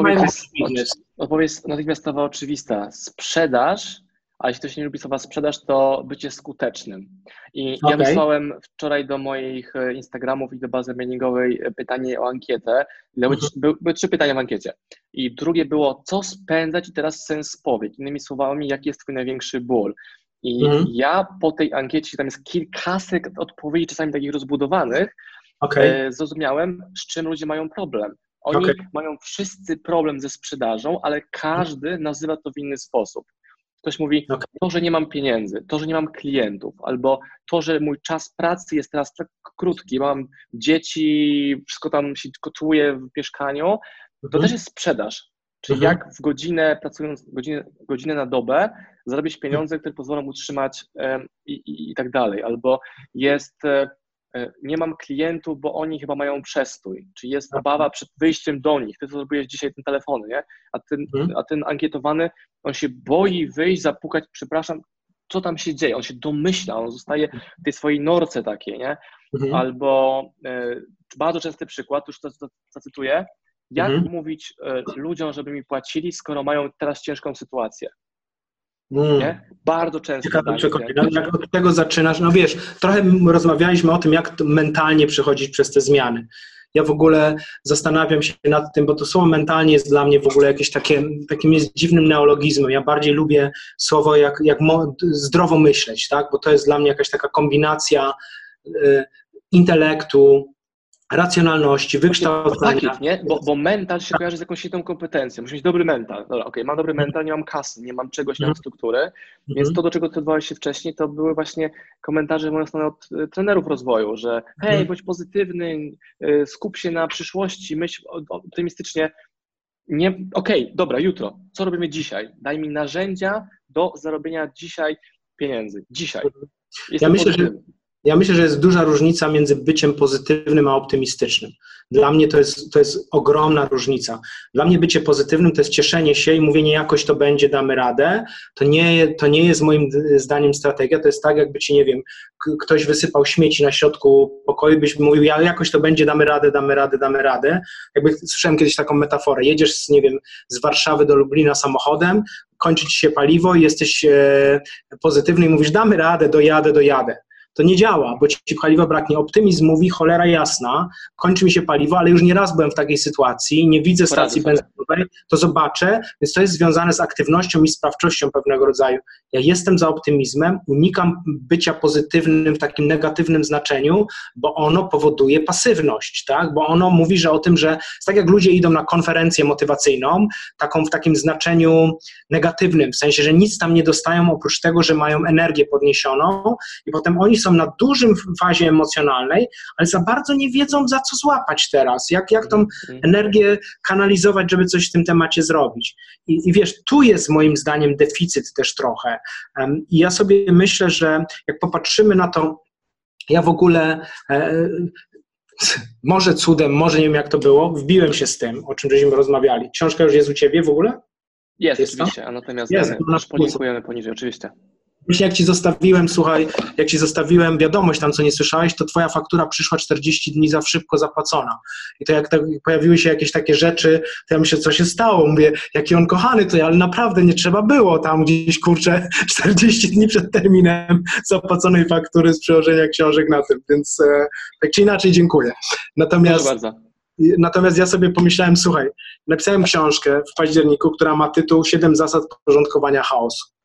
biznes? Odpowiedź natychmiastowa oczywista. Sprzedaż a jeśli ktoś nie lubi słowa sprzedaż, to bycie skutecznym. I okay. ja wysłałem wczoraj do moich e, Instagramów i do bazy mailingowej e, pytanie o ankietę. Były, mhm. były trzy pytania w ankiecie. I drugie było, co spędzać i teraz sens powiek. Innymi słowami, jaki jest twój największy ból. I mhm. ja po tej ankiecie, tam jest kilkaset odpowiedzi, czasami takich rozbudowanych, okay. zrozumiałem, z czym ludzie mają problem. Oni okay. mają wszyscy problem ze sprzedażą, ale każdy nazywa to w inny sposób. Ktoś mówi, okay. to, że nie mam pieniędzy, to, że nie mam klientów, albo to, że mój czas pracy jest teraz tak krótki, mam dzieci, wszystko tam się kotuje w mieszkaniu, to mhm. też jest sprzedaż. Czyli mhm. jak w godzinę, pracując godzinę, godzinę na dobę, zarobić pieniądze, które pozwolą utrzymać i, i, i, tak dalej. Albo jest E, nie mam klientów, bo oni chyba mają przestój, czy jest tak. obawa przed wyjściem do nich, ty to zrobiłeś dzisiaj ten telefon, nie? A ten, hmm. a ten ankietowany, on się boi wyjść, zapukać, przepraszam, co tam się dzieje, on się domyśla, on zostaje w tej swojej norce takiej, nie? Hmm. Albo e, bardzo częsty przykład, już to, zacytuję, jak hmm. mówić e, ludziom, żeby mi płacili, skoro mają teraz ciężką sytuację? Mm. Bardzo często. Ciekawe przekonanie. Jak od tego zaczynasz, no wiesz, trochę rozmawialiśmy o tym, jak mentalnie przechodzić przez te zmiany. Ja w ogóle zastanawiam się nad tym, bo to słowo mentalnie jest dla mnie w ogóle jakieś takie, takim jest dziwnym neologizmem. Ja bardziej lubię słowo jak, jak zdrowo myśleć, tak? bo to jest dla mnie jakaś taka kombinacja y, intelektu, racjonalności, wykształcenia. Tak, nie? Bo, bo mental się kojarzy z jakąś jedną kompetencją. Muszę mieć dobry mental. Dobra, okay, mam dobry mental, nie mam kasy, nie mam czegoś, nie mam mhm. struktury. Mm Więc to, do czego ty odwołałeś się wcześniej, to były właśnie komentarze moją stronę od y, trenerów rozwoju, że hej, mm bądź pozytywny, y, skup się na przyszłości, myśl optymistycznie. Nie, okej, okay, dobra, jutro. Co robimy dzisiaj? Daj mi narzędzia do zarobienia dzisiaj pieniędzy. Dzisiaj. Mhm. Jestem ja myślę, że ja myślę, że jest duża różnica między byciem pozytywnym a optymistycznym. Dla mnie to jest, to jest ogromna różnica. Dla mnie bycie pozytywnym to jest cieszenie się i mówienie, jakoś to będzie, damy radę. To nie, to nie jest moim zdaniem strategia. To jest tak, jakby ci, nie wiem, ktoś wysypał śmieci na środku pokoju, byś mówił, ja jakoś to będzie, damy radę, damy radę, damy radę. Jakby słyszałem kiedyś taką metaforę. Jedziesz, z, nie wiem, z Warszawy do Lublina samochodem, kończy ci się paliwo i jesteś e, pozytywny i mówisz, damy radę, dojadę, dojadę to nie działa, bo ci paliwa braknie. Optymizm mówi, cholera jasna, kończy mi się paliwo, ale już nie raz byłem w takiej sytuacji, nie widzę stacji benzynowej, to zobaczę, więc to jest związane z aktywnością i sprawczością pewnego rodzaju. Ja jestem za optymizmem, unikam bycia pozytywnym w takim negatywnym znaczeniu, bo ono powoduje pasywność, tak? bo ono mówi, że o tym, że tak jak ludzie idą na konferencję motywacyjną, taką w takim znaczeniu negatywnym, w sensie, że nic tam nie dostają oprócz tego, że mają energię podniesioną i potem oni są na dużym fazie emocjonalnej, ale za bardzo nie wiedzą, za co złapać teraz, jak, jak tą mhm. energię kanalizować, żeby coś w tym temacie zrobić. I, I wiesz, tu jest moim zdaniem deficyt też trochę. I ja sobie myślę, że jak popatrzymy na to, ja w ogóle e, może cudem, może nie wiem jak to było, wbiłem się z tym, o czym żeśmy rozmawiali. Książka już jest u Ciebie w ogóle? Jest, jest oczywiście, a natomiast jest, dane, polinkujemy poniżej, oczywiście. Właśnie jak ci zostawiłem, słuchaj, jak ci zostawiłem wiadomość tam, co nie słyszałeś, to twoja faktura przyszła 40 dni za szybko zapłacona. I to jak tak pojawiły się jakieś takie rzeczy, to ja myślę, co się stało? Mówię, jaki on kochany to ja, ale naprawdę nie trzeba było tam gdzieś, kurczę, 40 dni przed terminem zapłaconej faktury z przełożenia książek na tym, więc e, tak czy inaczej dziękuję. Natomiast... Natomiast ja sobie pomyślałem, słuchaj, napisałem książkę w październiku, która ma tytuł Siedem zasad porządkowania chaosu.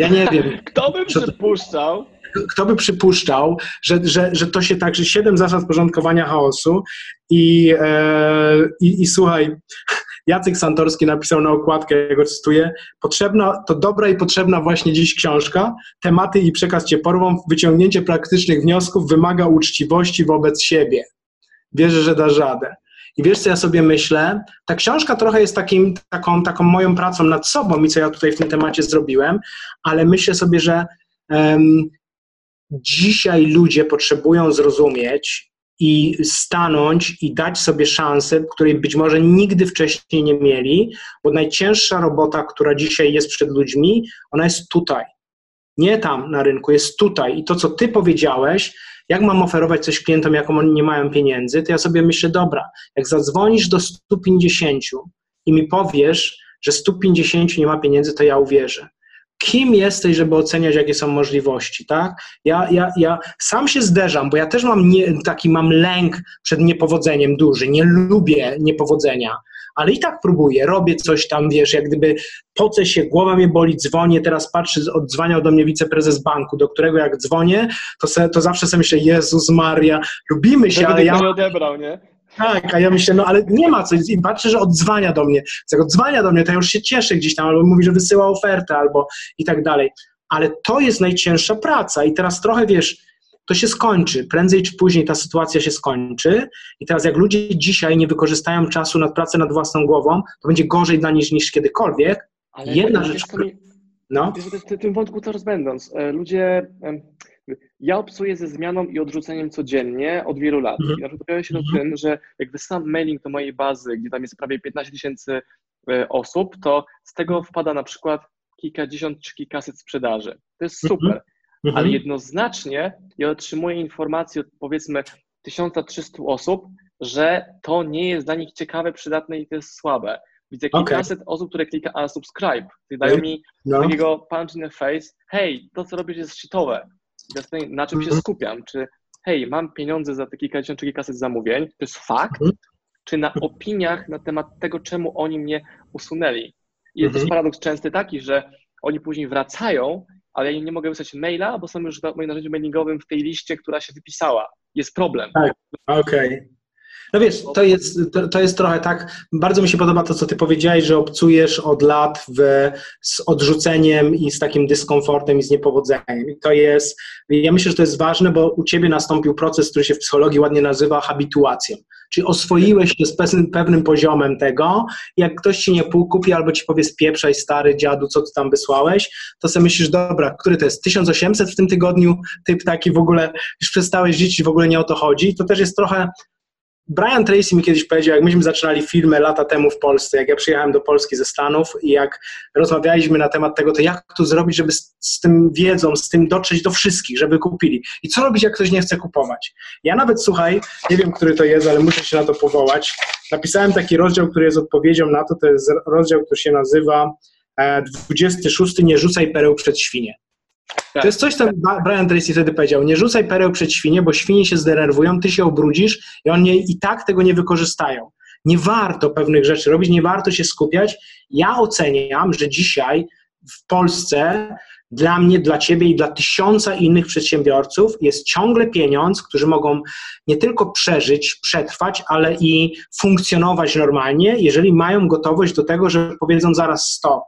Ja nie wiem. Kto by przypuszczał? Kto by przypuszczał, że, że, że to się tak, że siedem zasad porządkowania chaosu i, e, i, i słuchaj, Jacek Santorski napisał na okładkę, ja go cytuję, potrzebna, to dobra i potrzebna właśnie dziś książka, tematy i przekaz cię porwą, wyciągnięcie praktycznych wniosków wymaga uczciwości wobec siebie. Wierzę, że da radę. I wiesz, co ja sobie myślę? Ta książka trochę jest takim, taką, taką moją pracą nad sobą i co ja tutaj w tym temacie zrobiłem, ale myślę sobie, że um, dzisiaj ludzie potrzebują zrozumieć i stanąć i dać sobie szansę, której być może nigdy wcześniej nie mieli, bo najcięższa robota, która dzisiaj jest przed ludźmi, ona jest tutaj. Nie tam na rynku, jest tutaj. I to, co ty powiedziałeś, jak mam oferować coś klientom, jak oni nie mają pieniędzy, to ja sobie myślę, dobra, jak zadzwonisz do 150 i mi powiesz, że 150 nie ma pieniędzy, to ja uwierzę. Kim jesteś, żeby oceniać, jakie są możliwości, tak? Ja, ja, ja sam się zderzam, bo ja też mam nie, taki mam lęk przed niepowodzeniem duży, nie lubię niepowodzenia, ale i tak próbuję, robię coś tam, wiesz, jak gdyby pocę się, głowa mnie boli, dzwonię, teraz patrzę, odzwaniał do mnie wiceprezes banku, do którego jak dzwonię, to, se, to zawsze sobie myślę, Jezus Maria, lubimy się, ale ja... nie odebrał, nie? Tak, a ja myślę, no ale nie ma co, i patrzę, że odzwania do mnie. Jak odzwania do mnie, to ja już się cieszę gdzieś tam, albo mówi, że wysyła ofertę, albo i tak dalej. Ale to jest najcięższa praca i teraz trochę, wiesz, to się skończy. Prędzej czy później ta sytuacja się skończy. I teraz, jak ludzie dzisiaj nie wykorzystają czasu na pracę nad własną głową, to będzie gorzej dla nich niż kiedykolwiek. Ale Jedna rzecz. no. W tym wątku coraz będąc, e, ludzie. Ja obcuję ze zmianą i odrzuceniem codziennie od wielu lat. I na przykład pojawia się to mhm. tym, że jak wysłam mailing do mojej bazy, gdzie tam jest prawie 15 tysięcy e, osób, to z tego wpada na przykład kilkadziesiąt czy kilkaset sprzedaży. To jest mhm. super. Mhm. Ale jednoznacznie ja otrzymuję informacje od powiedzmy 1300 osób, że to nie jest dla nich ciekawe, przydatne i to jest słabe. Widzę kilkaset okay. osób, które klika unsubscribe, czyli dają mi no. takiego punch in the face, hej, to co robisz jest shitowe. Na czym się mhm. skupiam? Czy hej, mam pieniądze za te kilkadziesiąt czy kilkaset zamówień, to jest fakt, mhm. czy na opiniach na temat tego, czemu oni mnie usunęli. I jest też paradoks częsty taki, że oni później wracają ale ja nie mogę wysłać maila, bo są już w moim narzędziu mailingowym w tej liście, która się wypisała. Jest problem. Tak, okej. Okay. No wiesz, to jest, to, to, jest trochę tak, bardzo mi się podoba to, co ty powiedziałeś, że obcujesz od lat w, z odrzuceniem i z takim dyskomfortem i z niepowodzeniem. I to jest, ja myślę, że to jest ważne, bo u ciebie nastąpił proces, który się w psychologii ładnie nazywa habituacją. Czyli oswoiłeś się z pewnym poziomem tego, jak ktoś ci nie kupi albo ci powie spieprzaj stary dziadu, co ty tam wysłałeś, to sobie myślisz, dobra, który to jest 1800 w tym tygodniu, typ taki w ogóle, już przestałeś żyć i w ogóle nie o to chodzi. To też jest trochę Brian Tracy mi kiedyś powiedział, jak myśmy zaczynali filmy lata temu w Polsce, jak ja przyjechałem do Polski ze Stanów i jak rozmawialiśmy na temat tego, to jak to zrobić, żeby z, z, tym wiedzą, z tym dotrzeć do wszystkich, żeby kupili. I co robić, jak ktoś nie chce kupować? Ja nawet, słuchaj, nie wiem, który to jest, ale muszę się na to powołać. Napisałem taki rozdział, który jest odpowiedzią na to, to jest rozdział, który się nazywa 26 e, Nie rzucaj pereł przed świnie. To jest coś, co Brian Tracy wtedy powiedział. Nie rzucaj pereł przed świnie, bo świnie się zdenerwują, ty się obrudzisz i oni i tak tego nie wykorzystają. Nie warto pewnych rzeczy robić, nie warto się skupiać. Ja oceniam, że dzisiaj w Polsce dla mnie, dla ciebie i dla tysiąca innych przedsiębiorców jest ciągle pieniądz, którzy mogą nie tylko przeżyć, przetrwać, ale i funkcjonować normalnie, jeżeli mają gotowość do tego, że powiedzą zaraz stop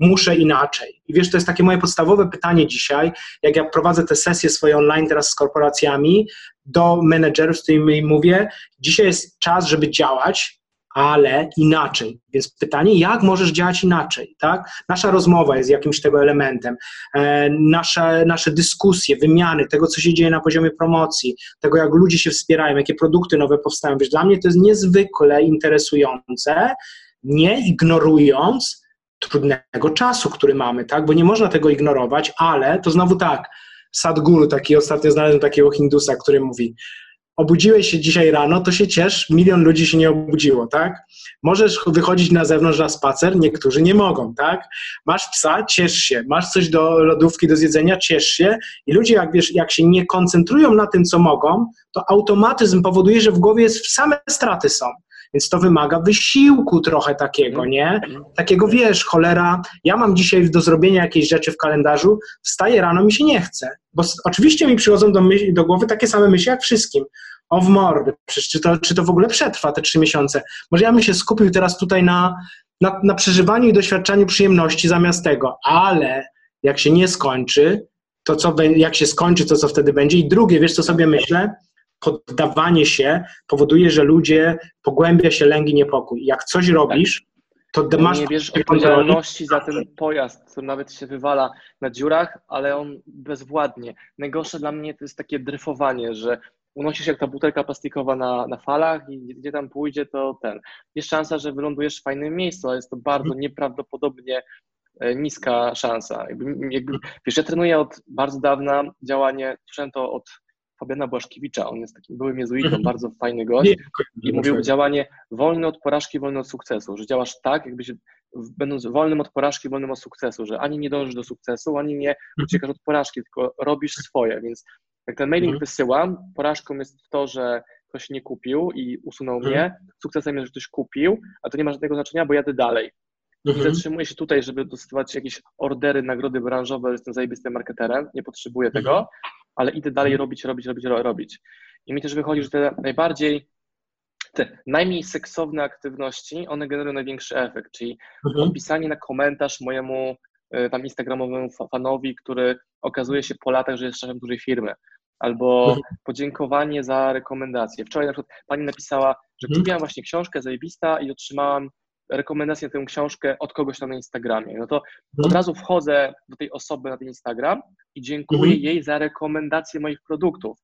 muszę inaczej. I wiesz, to jest takie moje podstawowe pytanie dzisiaj, jak ja prowadzę te sesje swoje online teraz z korporacjami, do menedżerów, z którymi mówię, dzisiaj jest czas, żeby działać, ale inaczej. Więc pytanie, jak możesz działać inaczej, tak? Nasza rozmowa jest jakimś tego elementem, e, nasze, nasze dyskusje, wymiany, tego, co się dzieje na poziomie promocji, tego, jak ludzie się wspierają, jakie produkty nowe powstają. Wiesz, dla mnie to jest niezwykle interesujące, nie ignorując trudnego czasu, który mamy, tak? Bo nie można tego ignorować, ale to znowu tak, Sadhguru, taki ostatnio znalazłem takiego Hindusa, który mówi, obudziłeś się dzisiaj rano, to się ciesz, milion ludzi się nie obudziło, tak? Możesz wychodzić na zewnątrz na spacer, niektórzy nie mogą, tak? Masz psa, ciesz się, masz coś do lodówki do zjedzenia, ciesz się i ludzie, jak wiesz, jak się nie koncentrują na tym, co mogą, to automatyzm powoduje, że w głowie jest, same straty są. Więc to wymaga wysiłku trochę takiego, nie? Mhm. Takiego wiesz, cholera, ja mam dzisiaj do zrobienia jakiejś rzeczy w kalendarzu, wstaję rano, mi się nie chce. Bo oczywiście mi przychodzą do, myśli, do głowy takie same myśli jak wszystkim. O w mordy, przecież czy to, czy to w ogóle przetrwa te trzy miesiące? Może ja bym się skupił teraz tutaj na, na, na przeżywaniu i doświadczaniu przyjemności zamiast tego, ale jak się nie skończy, to co, jak się skończy, to co wtedy będzie? I drugie, wiesz co sobie myślę? Poddawanie się powoduje, że ludzie pogłębia się lęk i niepokój. Jak coś robisz, to masz... Nie bierzesz odpowiedzialności za ten pojazd, który nawet się wywala na dziurach, ale on bezwładnie. Najgorsze dla mnie to jest takie dryfowanie, że unosisz jak ta butelka plastikowa na, na falach i gdzie tam pójdzie, to ten. Jest szansa, że wylądujesz w fajnym miejscu, ale jest to bardzo mhm. nieprawdopodobnie e, niska szansa. Jakby, jakby, wiesz, ja trenuję od bardzo dawna działanie, zacząłem to od Fabiana Błaszkiewicza. On jest takim byłym jezuitą, mhm. bardzo fajny gość i mówił działanie wolne od porażki, wolne od sukcesu, że działasz tak, jakbyś będąc wolnym od porażki, wolnym od sukcesu, że ani nie dążysz do sukcesu, ani nie mhm. uciekasz od porażki, tylko robisz swoje, więc jak ten mailing mhm. wysyłam, porażką jest to, że ktoś nie kupił i usunął mnie, sukcesem jest, że ktoś kupił, a to nie ma żadnego znaczenia, bo jadę dalej. Nie zatrzymuję się tutaj, żeby dostawać jakieś ordery, nagrody branżowe, jestem zajebistym marketerem, nie potrzebuję tego, ale idę dalej mhm. robić, robić, robić, robić. I mi też wychodzi, że te najbardziej, te najmniej seksowne aktywności, one generują największy efekt, czyli mhm. odpisanie na komentarz mojemu e, tam instagramowemu fanowi, który okazuje się po latach, że jest szefem dużej firmy, albo mhm. podziękowanie za rekomendację. Wczoraj na przykład pani napisała, że mhm. kupiłam właśnie książkę zajebista i otrzymałam rekomendację na tę książkę od kogoś tam na Instagramie. No to mhm. od razu wchodzę do tej osoby na ten Instagram i dziękuję mhm. jej za rekomendację moich produktów.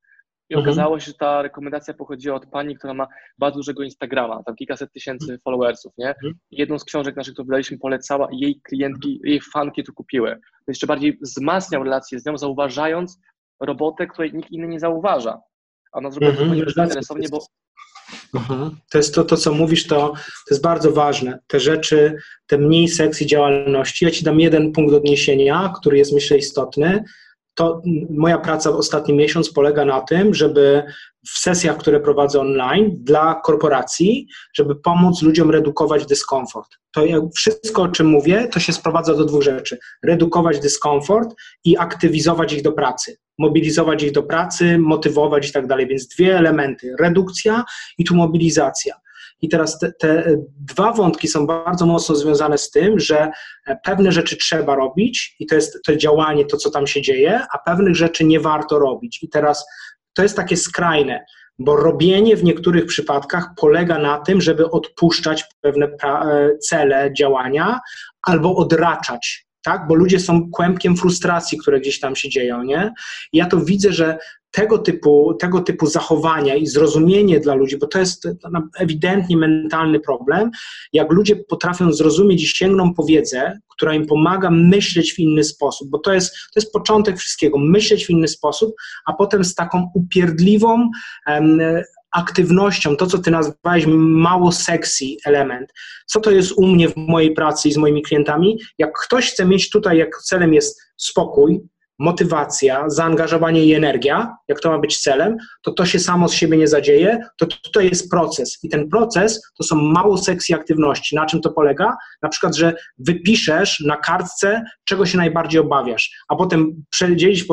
I mhm. okazało się, że ta rekomendacja pochodziła od pani, która ma bardzo dużego Instagrama, tam kilkaset tysięcy mhm. followersów, nie? Jedną z książek naszych, którą wydaliśmy, polecała i jej klientki, jej fanki to kupiły. To jeszcze bardziej wzmacniał relację z nią, zauważając robotę, której nikt inny nie zauważa. A ona zrobiła mhm. to interesownie, bo Mhm. To jest to, to, co mówisz, to, to jest bardzo ważne. Te rzeczy, te mniej sekcji działalności. Ja Ci dam jeden punkt odniesienia, który jest myślę istotny. To moja praca w ostatni miesiąc polega na tym, żeby w sesjach, które prowadzę online dla korporacji, żeby pomóc ludziom redukować dyskomfort. To wszystko, o czym mówię, to się sprowadza do dwóch rzeczy: redukować dyskomfort i aktywizować ich do pracy mobilizować ich do pracy, motywować i tak dalej. Więc dwie elementy: redukcja i tu mobilizacja. I teraz te, te, dwa wątki są bardzo mocno związane z tym, że pewne rzeczy trzeba robić i to jest to działanie, to co tam się dzieje, a pewnych rzeczy nie warto robić. I teraz to jest takie skrajne, bo robienie w niektórych przypadkach polega na tym, żeby odpuszczać pewne cele działania albo odraczać tak? Bo ludzie są kłębkiem frustracji, które gdzieś tam się dzieją, nie? I ja to widzę, że tego typu, tego typu zachowania i zrozumienie dla ludzi, bo to jest ewidentnie mentalny problem, jak ludzie potrafią zrozumieć i sięgną po wiedzę, która im pomaga myśleć w inny sposób, bo to jest, to jest początek wszystkiego, myśleć w inny sposób, a potem z taką upierdliwą aktywnością, to co ty nazwałeś mało sexy element. Co to jest u mnie w mojej pracy i z moimi klientami? Jak ktoś chce mieć tutaj, jak celem jest spokój, motywacja, zaangażowanie i energia, jak to ma być celem, to to się samo z siebie nie zadzieje, to to jest proces. I ten proces to są mało seksji aktywności. Na czym to polega? Na przykład, że wypiszesz na kartce, czego się najbardziej obawiasz, a potem przejdziesz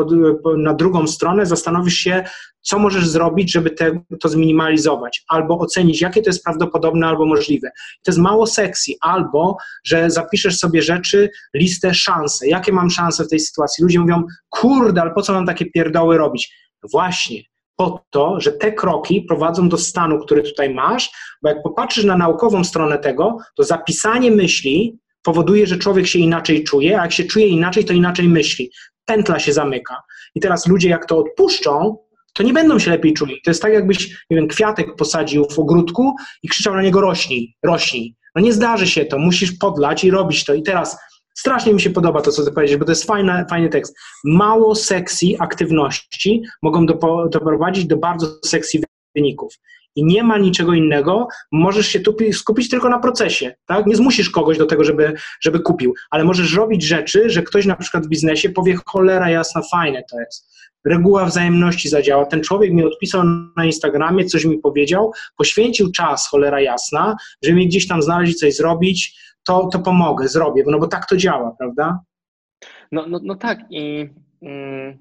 na drugą stronę, zastanowisz się, co możesz zrobić, żeby te, to zminimalizować, albo ocenić, jakie to jest prawdopodobne albo możliwe. To jest mało seksji, albo że zapiszesz sobie rzeczy, listę szanse. Jakie mam szanse w tej sytuacji? Ludzie mówią, kurde, ale po co mam takie pierdoły robić? Właśnie, po to, że te kroki prowadzą do stanu, który tutaj masz, bo jak popatrzysz na naukową stronę tego, to zapisanie myśli powoduje, że człowiek się inaczej czuje, a jak się czuje inaczej, to inaczej myśli. Pętla się zamyka. I teraz ludzie, jak to odpuszczą, to nie będą się lepiej czuli. To jest tak, jakbyś, nie wiem, kwiatek posadził w ogródku i krzyczał na niego rośnij, rośnij. No nie zdarzy się to, musisz podlać i robić to. I teraz strasznie mi się podoba to, co ty powiedziałeś, bo to jest fajny, fajny tekst. Mało sexy aktywności mogą doprowadzić do bardzo sexy wyników. I nie ma niczego innego, możesz się tu skupić tylko na procesie, tak? Nie zmusisz kogoś do tego, żeby, żeby kupił, ale możesz robić rzeczy, że ktoś na przykład w biznesie powie, cholera jasna, fajne to jest reguła wzajemności zadziała. Ten człowiek mi odpisał na Instagramie, coś mi powiedział, poświęcił czas, cholera jasna, żeby mi gdzieś tam znaleźć coś zrobić, to, to pomogę, zrobię, no bo tak to działa, prawda? No, no, no tak i mm,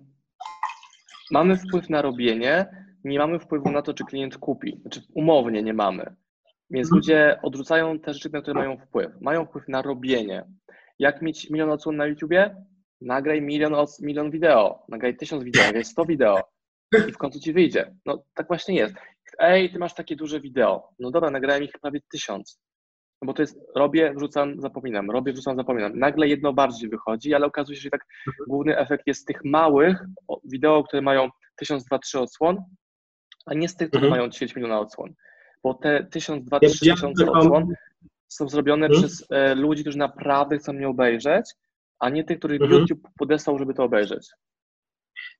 mamy wpływ na robienie, nie mamy wpływu na to, czy klient kupi. Znaczy umownie nie mamy. Więc mhm. ludzie odrzucają te rzeczy, na które mają wpływ. Mają wpływ na robienie. Jak mieć milion odsłon na YouTubie? nagraj milion, milion video, nagraj tysiąc wideo, nagraj sto video i w końcu ci wyjdzie. No tak właśnie jest. Ej, ty masz takie duże wideo. No dobra, nagrałem ich prawie tysiąc. No bo to jest, robię, wrzucam, zapominam, robię, wrzucam, zapominam. Nagle jedno bardziej wychodzi, ale okazuje się, że tak główny efekt jest tych małych wideo, które mają tysiąc, dwa, trzy odsłon, a nie z tych, które mhm. mają 10 miliona odsłon. Bo te tysiąc, dwa, trzy tysiące odsłon są zrobione mhm. przez e, ludzi, którzy naprawdę chcą mnie obejrzeć a nie tych, których mhm. YouTube podesłał, żeby to obejrzeć.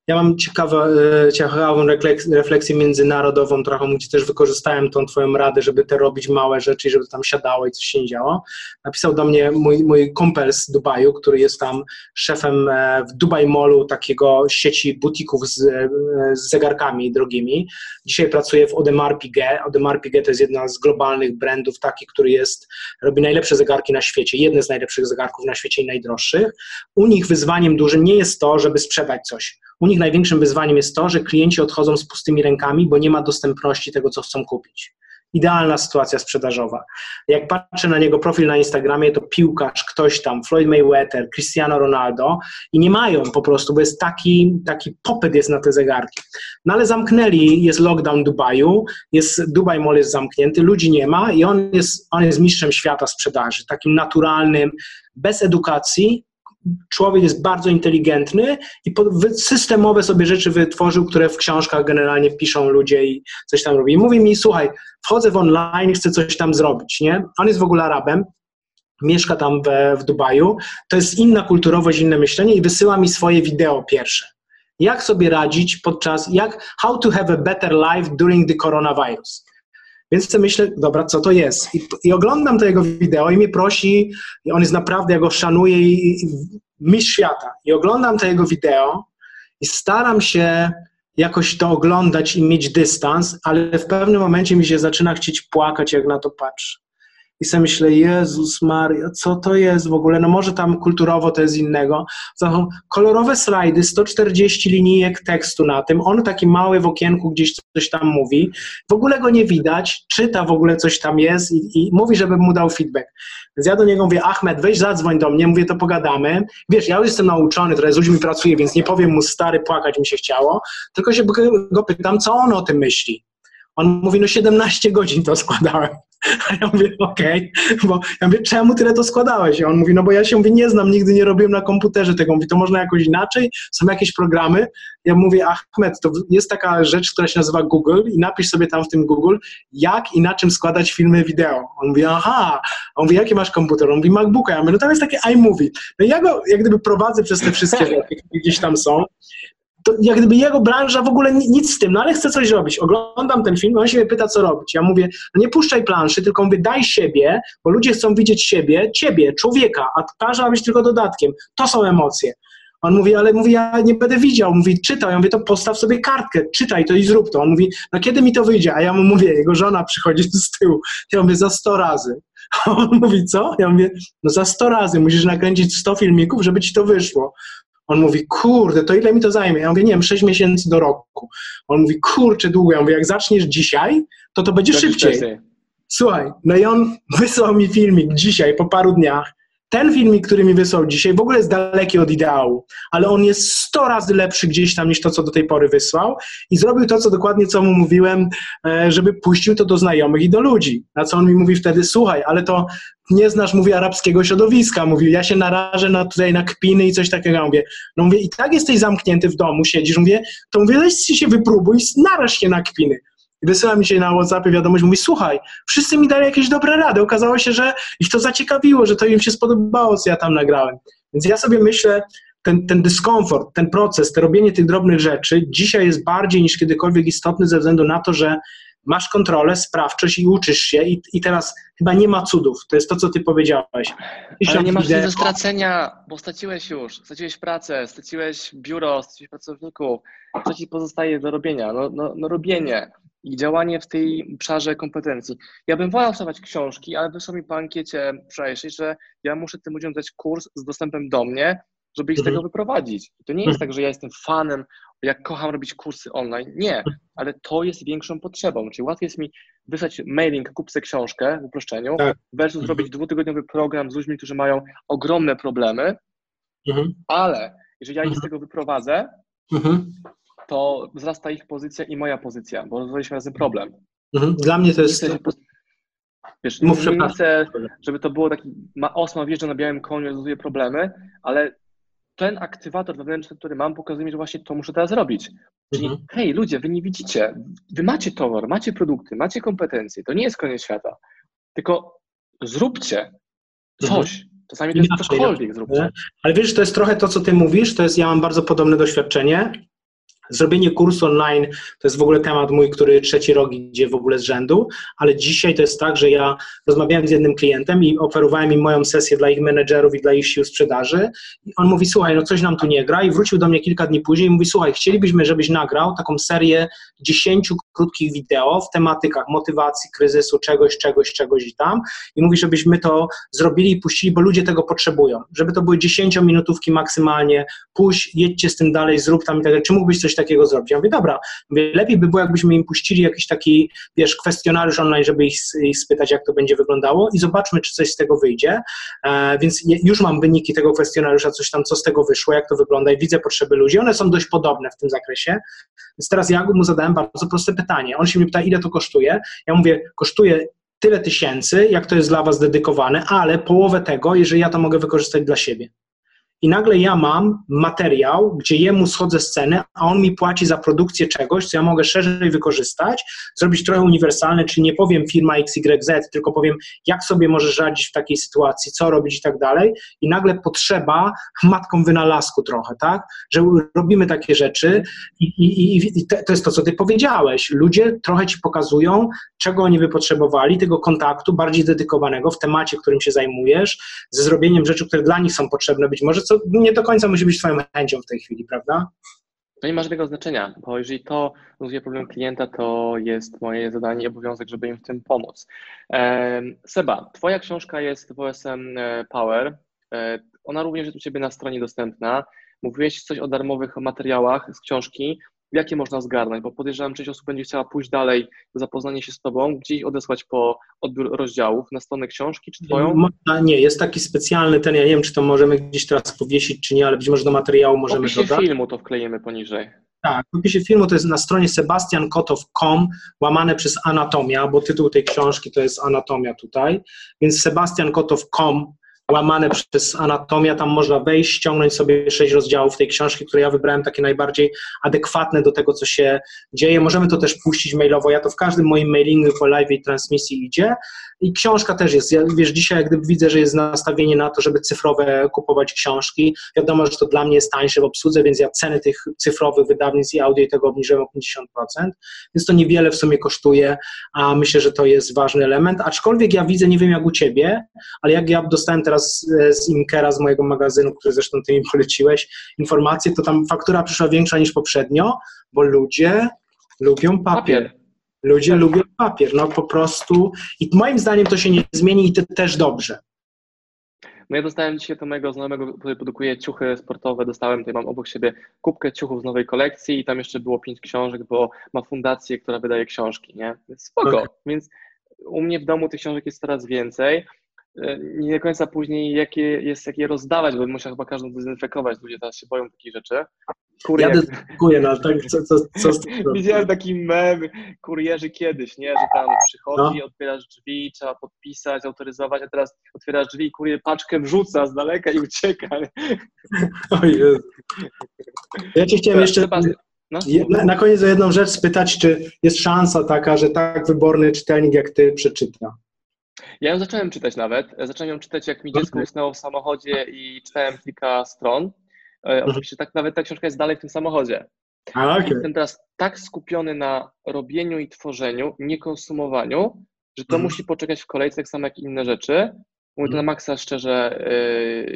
Ja mam ciekawe, ciekawą refleksję międzynarodową trochę, gdzie też wykorzystałem tą twoją radę, żeby te robić małe rzeczy, żeby tam siadało i coś się nie działo. Napisał do mnie mój, mój kumpel z Dubaju, który jest tam szefem e, w Dubai Mallu takiego sieci butików z, e, z zegarkami drogimi. Dzisiaj pracuje w Audemars Piguet. Audemars Piguet to jest jedna z globalnych brandów, taki, który jest, robi najlepsze zegarki na świecie, jedne z najlepszych zegarków na świecie i najdroższych. U nich wyzwaniem dużym nie jest to, żeby sprzedać coś u nich największym wyzwaniem jest to, że klienci odchodzą z pustymi rękami, bo nie ma dostępności tego, co chcą kupić. Idealna sytuacja sprzedażowa. Jak patrzę na niego profil na Instagramie, to piłkarz, ktoś tam, Floyd Mayweather, Cristiano Ronaldo i nie mają po prostu, bo jest taki, taki popyt jest na te zegarki. No ale zamknęli, jest lockdown Dubaju, jest, Dubaj Mall jest zamknięty, ludzi nie ma i on jest, on jest mistrzem świata sprzedaży, takim naturalnym, bez edukacji, człowiek jest bardzo inteligentny i systemowe sobie rzeczy wytworzył, które w książkach generalnie piszą ludzie i coś tam robi. I mówi mi, słuchaj, wchodzę w online, chcę coś tam zrobić, nie? On jest w ogóle Arabem, mieszka tam w, w Dubaju, to jest inna kulturowość, inne myślenie i wysyła mi swoje wideo pierwsze. Jak sobie radzić podczas, jak, how to have a better life during the coronavirus. Więc myślę, dobra, co to jest? I, I, oglądam to jego wideo i mnie prosi, i on jest naprawdę, ja go szanuję i, i mistrz świata. I oglądam to jego wideo i staram się jakoś to oglądać i mieć dystans, ale w pewnym momencie mi się zaczyna chcieć płakać, jak na to patrzę i sobie myślę, Jezus Maria, co to jest w ogóle? No może tam kulturowo to jest innego. Są kolorowe slajdy, 140 linijek tekstu na tym, on taki mały w okienku gdzieś coś tam mówi, w ogóle go nie widać, czyta w ogóle coś tam jest i, i mówi, żebym mu dał feedback. Więc ja do niego mówię, Ahmed, weź zadzwoń do mnie, mówię, to pogadamy. Wiesz, ja już jestem nauczony, trochę z ludźmi pracuję, więc nie powiem mu, stary, płakać mi się chciało, tylko się go pytam, co on o tym myśli. On mówi, no 17 godzin to składałem. A ja mówię, okej, okay. bo ja mówię, czemu tyle to składałeś? I on mówi, no bo ja się mówi, nie znam, nigdy nie robiłem na komputerze tego. Mówi, to można jakoś inaczej? Są jakieś programy? Ja mówię, Ahmed, to jest taka rzecz, która się nazywa Google i napisz sobie tam w tym Google, jak i na czym składać filmy wideo. On mówi, aha. On mówi, jaki masz komputer? On mówi, MacBooka. Ja mówię, no tam jest takie iMovie. No ja go jak gdyby prowadzę przez te wszystkie rzeczy, które gdzieś tam są to jak gdyby jego branża w ogóle nic z tym, no ale chce coś robić. Oglądam ten film, on się mnie pyta, co robić. Ja mówię, no nie puszczaj planszy, tylko mówię, daj siebie, bo ludzie chcą widzieć siebie, ciebie, człowieka, a planża ma być tylko dodatkiem. To są emocje. On mówi, ale mówi, ja nie będę widział. Mówi, czytaj. Ja mówię, to postaw sobie kartkę, czytaj to i zrób to. On mówi, no kiedy mi to wyjdzie? A ja mu mówię, jego żona przychodzi z tyłu. Ja mówię, za 100 razy. A on mówi, co? Ja mówię, no za 100 razy musisz nakręcić 100 filmików, żeby ci to wyszło. On mówi, kurde, to ile mi to zajmie? Ja mówię, nie wiem, 6 miesięcy do roku. On mówi, kurczę, długo. Ja mówię, jak zaczniesz dzisiaj, to to będzie szybciej. Słuchaj, no i on wysłał mi filmik dzisiaj, po paru dniach. Ten filmik, który mi wysłał dzisiaj, w ogóle jest daleki od ideału, ale on jest 100 razy lepszy gdzieś tam niż to, co do tej pory wysłał i zrobił to, co dokładnie co mu mówiłem, e, żeby puścił to do znajomych i do ludzi. Na co on mi mówi wtedy, słuchaj, ale to nie znasz, mówi, arabskiego środowiska. Mówi, ja się narażę na, tutaj na kpiny i coś takiego. Ja mówię, no mówię, i tak jesteś zamknięty w domu, siedzisz. Mówię, to mówię, weź się wypróbuj, naraż się na kpiny. I wysyła mi się na WhatsAppie wiadomość, mówi, słuchaj, wszyscy mi dali jakieś dobre rady. Okazało się, że ich to zaciekawiło, że to im się spodobało, co ja tam nagrałem. Więc ja sobie myślę, ten, ten dyskomfort, ten proces, to robienie tych drobnych rzeczy dzisiaj jest bardziej niż kiedykolwiek istotny ze względu na to, że masz kontrolę, sprawczość i uczysz się i, i teraz chyba nie ma cudów. To jest to, co ty powiedziałeś. Ale nie masz nic do stracenia, bo straciłeś już. Straciłeś pracę, straciłeś biuro, straciłeś pracowników. Co ci pozostaje do robienia? No, no, no robienie i działanie w tej obszarze kompetencji. Ja bym wolał wstawać książki, ale wysłał mi po ankiecie wczorajszej, że ja muszę tym ludziom dać kurs z dostępem do mnie, żeby ich z mhm. tego wyprowadzić. To nie jest tak, że ja jestem fanem, jak kocham robić kursy online. Nie, ale to jest większą potrzebą. Czyli łatwiej jest mi wysłać mailing, kup sobie książkę w uproszczeniu, tak. versus mhm. zrobić dwutygodniowy program z ludźmi, którzy mają ogromne problemy, mhm. ale jeżeli ja ich z tego wyprowadzę, to wzrasta ich pozycja i moja pozycja, bo rozwiązaliśmy razem problem. Mhm. Dla mnie to jest... Wiesz, Mów, nie, nie chcę, żeby to było taki, ma osma wjeżdża na białym koniu, rozwiązuje problemy, ale ten aktywator wewnętrzny, który mam, pokazuje mi, że właśnie to muszę teraz robić. Czyli mhm. hej, ludzie, wy nie widzicie, wy macie towar, macie produkty, macie kompetencje, to nie jest koniec świata, tylko zróbcie coś. Mhm. Czasami to jest cokolwiek zróbcie. Ale wiesz, to jest trochę to, co ty mówisz, to jest, ja mam bardzo podobne doświadczenie Zrobienie kursu online to jest w ogóle temat mój, który trzeci rok idzie w ogóle z rzędu, ale dzisiaj to jest tak, że ja rozmawiałem z jednym klientem i oferowałem im moją sesję dla ich menedżerów i dla ich sił sprzedaży. I on mówi, słuchaj, no coś nam tu nie gra i wrócił do mnie kilka dni później i mówi, słuchaj, chcielibyśmy, żebyś nagrał taką serię dziesięciu krótkich wideo w tematykach motywacji, kryzysu, czegoś, czegoś, czegoś i tam. I mówi, żebyśmy to zrobili i puścili, bo ludzie tego potrzebują, żeby to były dziesięciominutówki maksymalnie, puść, jedźcie z tym dalej, zrób tam i tak dalej. Czy mógłbyś coś takiego zrobić? Ja mówię, dobra, mówię, lepiej by było, jakbyśmy im puścili jakiś taki, wiesz, kwestionariusz online, żeby ich, ich spytać, jak to będzie wyglądało i zobaczmy, czy coś z tego wyjdzie. E, więc już mam wyniki tego kwestionariusza, coś tam, co z tego wyszło, jak to wygląda i widzę potrzeby ludzi. One są dość podobne w tym zakresie. Więc teraz ja mu zadałem bardzo proste pytanie. On się mnie pyta, ile to kosztuje? Ja mówię, kosztuje tyle tysięcy, jak to jest dla Was dedykowane, ale połowę tego, jeżeli ja to mogę wykorzystać dla siebie i nagle ja mam materiał, gdzie jemu schodzę z a on mi płaci za produkcję czegoś, co ja mogę szerzej wykorzystać, zrobić trochę uniwersalne, czyli nie powiem firma XYZ, tylko powiem, jak sobie możesz radzić w takiej sytuacji, co robić i tak dalej. I nagle potrzeba matką wynalazku trochę, tak? Że robimy takie rzeczy i, i, i to jest to, co ty powiedziałeś. Ludzie trochę ci pokazują, czego oni by potrzebowali, tego kontaktu bardziej dedykowanego w temacie, którym się zajmujesz, ze zrobieniem rzeczy, które dla nich są potrzebne, być może co nie do końca musi być Twoją chęcią w tej chwili, prawda? To nie ma żadnego znaczenia, bo jeżeli to rozwiązuje problem klienta, to jest moje zadanie i obowiązek, żeby im w tym pomóc. Seba, Twoja książka jest w OSM e, Power. E, ona również jest u Ciebie na stronie dostępna. Mówiłeś coś o darmowych materiałach z książki jakie można zgarnąć, bo podejrzewam, część osób będzie chciała pójść dalej, zapoznanie się z Tobą, gdzie ich odesłać po odbiór rozdziałów, na stronę książki, czy Twoją? Można, nie, jest taki specjalny ten, ja nie wiem, czy to możemy gdzieś teraz powiesić, czy nie, ale być może do materiału możemy dodać. W filmu to wklejemy poniżej. Tak, w opisie filmu to jest na stronie sebastiankotow.com łamane przez anatomia, bo tytuł tej książki to jest anatomia tutaj, więc sebastiankotow.com łamane przez anatomia, tam można wejść, ściągnąć sobie sześć rozdziałów tej książki, które ja wybrałem takie najbardziej adekwatne do tego, co się dzieje. Możemy to też puścić mailowo, ja to w każdym moim mailingu po live i transmisji idzie i książka też jest. Ja, wiesz, dzisiaj jak gdyby widzę, że jest nastawienie na to, żeby cyfrowe kupować książki. Wiadomo, że to dla mnie jest tańsze w obsłudze, więc ja ceny tych cyfrowych wydawnictw i audio i tego obniżyłem o 50%, więc to niewiele w sumie kosztuje, a myślę, że to jest ważny element. Aczkolwiek ja widzę, nie wiem jak u Ciebie, ale jak ja dostałem teraz z, z Inkera, z mojego magazynu, który zresztą ty mi poleciłeś, informacje, to tam faktura przyszła większa niż poprzednio, bo ludzie lubią papier. papier. Ludzie tak. lubią papier, no po prostu. I moim zdaniem to się nie zmieni i to też dobrze. No ja dostałem dzisiaj to mojego znajomego, który produkuje ciuchy sportowe, dostałem, tutaj mam obok siebie kubkę ciuchów z nowej kolekcji i tam jeszcze było pięć książek, bo ma fundację, która wydaje książki, nie? Spoko, okay. więc u mnie w domu tych książek jest coraz więcej. E, nie do końca później jakie jest, jakie rozdawać, bo musiał chyba każdą dezynfekować. Ludzie teraz się boją takich rzeczy. Kurier... Ja dezynfekuję, no tak, co, co, co Widziałem taki mem kurierzy kiedyś, nie, że tam przychodzi, no. otwierasz drzwi, trzeba podpisać, autoryzować, a teraz otwierasz drzwi i kurier paczkę wrzuca z daleka i ucieka. O Jezu. Ja Ci chciałem jeszcze... No. Na, na koniec o jedną rzecz spytać, czy jest szansa taka, że tak wyborny czytelnik jak Ty przeczyta? Ja ją zacząłem czytać nawet. Zacząłem ją czytać, jak mi dziecko usnęło w samochodzie i czytałem kilka stron. E, mhm. Oczywiście tak, nawet ta książka jest dalej w tym samochodzie. A, okay. Jestem teraz tak skupiony na robieniu i tworzeniu, nie konsumowaniu, że to mhm. musi poczekać w kolejce tak samo jak inne rzeczy. Mówię to na mhm. maksa szczerze,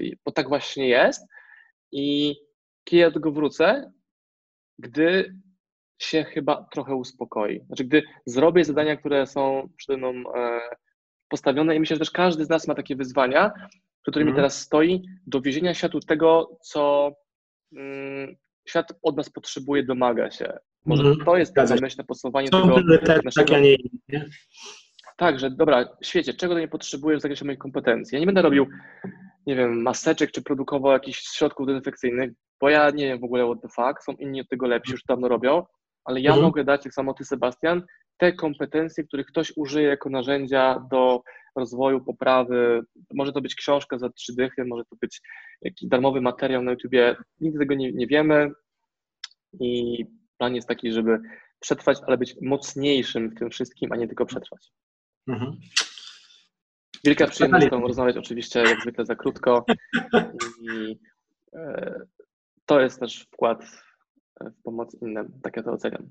yy, bo tak właśnie jest. I kiedy ja do tego wrócę, gdy się chyba trochę uspokoi. Znaczy, gdy zrobię zadania, które są przede mną e, postawione i myślę, że też każdy z nas ma takie wyzwania, przed którymi mm. teraz stoi, do wiezienia światu tego, co mm, świat od nas potrzebuje, domaga się. Może mm. to jest to zamyślne podsumowanie tego naszego... Tak, a nie inne. Tak, że dobra, świecie, czego to nie potrzebuję w zakresie moich kompetencji? Ja nie będę robił, nie wiem, maseczek czy produkował jakichś środków dezynfekcyjnych, bo ja nie wiem w ogóle what the fuck, są inni od tego lepsi, już dawno robią, ale ja mm. mogę dać, tak samo ty Sebastian, te kompetencje, których ktoś użyje jako narzędzia do rozwoju, poprawy. Może to być książka za trzy dychy, może to być jakiś darmowy materiał na YouTubie. Nigdy tego nie, nie wiemy i plan jest taki, żeby przetrwać, ale być mocniejszym w tym wszystkim, a nie tylko przetrwać. Mhm. Wielka przyjemność z Tobą rozmawiać, oczywiście jak zwykle za krótko i e, to jest też wkład w pomoc innym, tak ja to oceniam.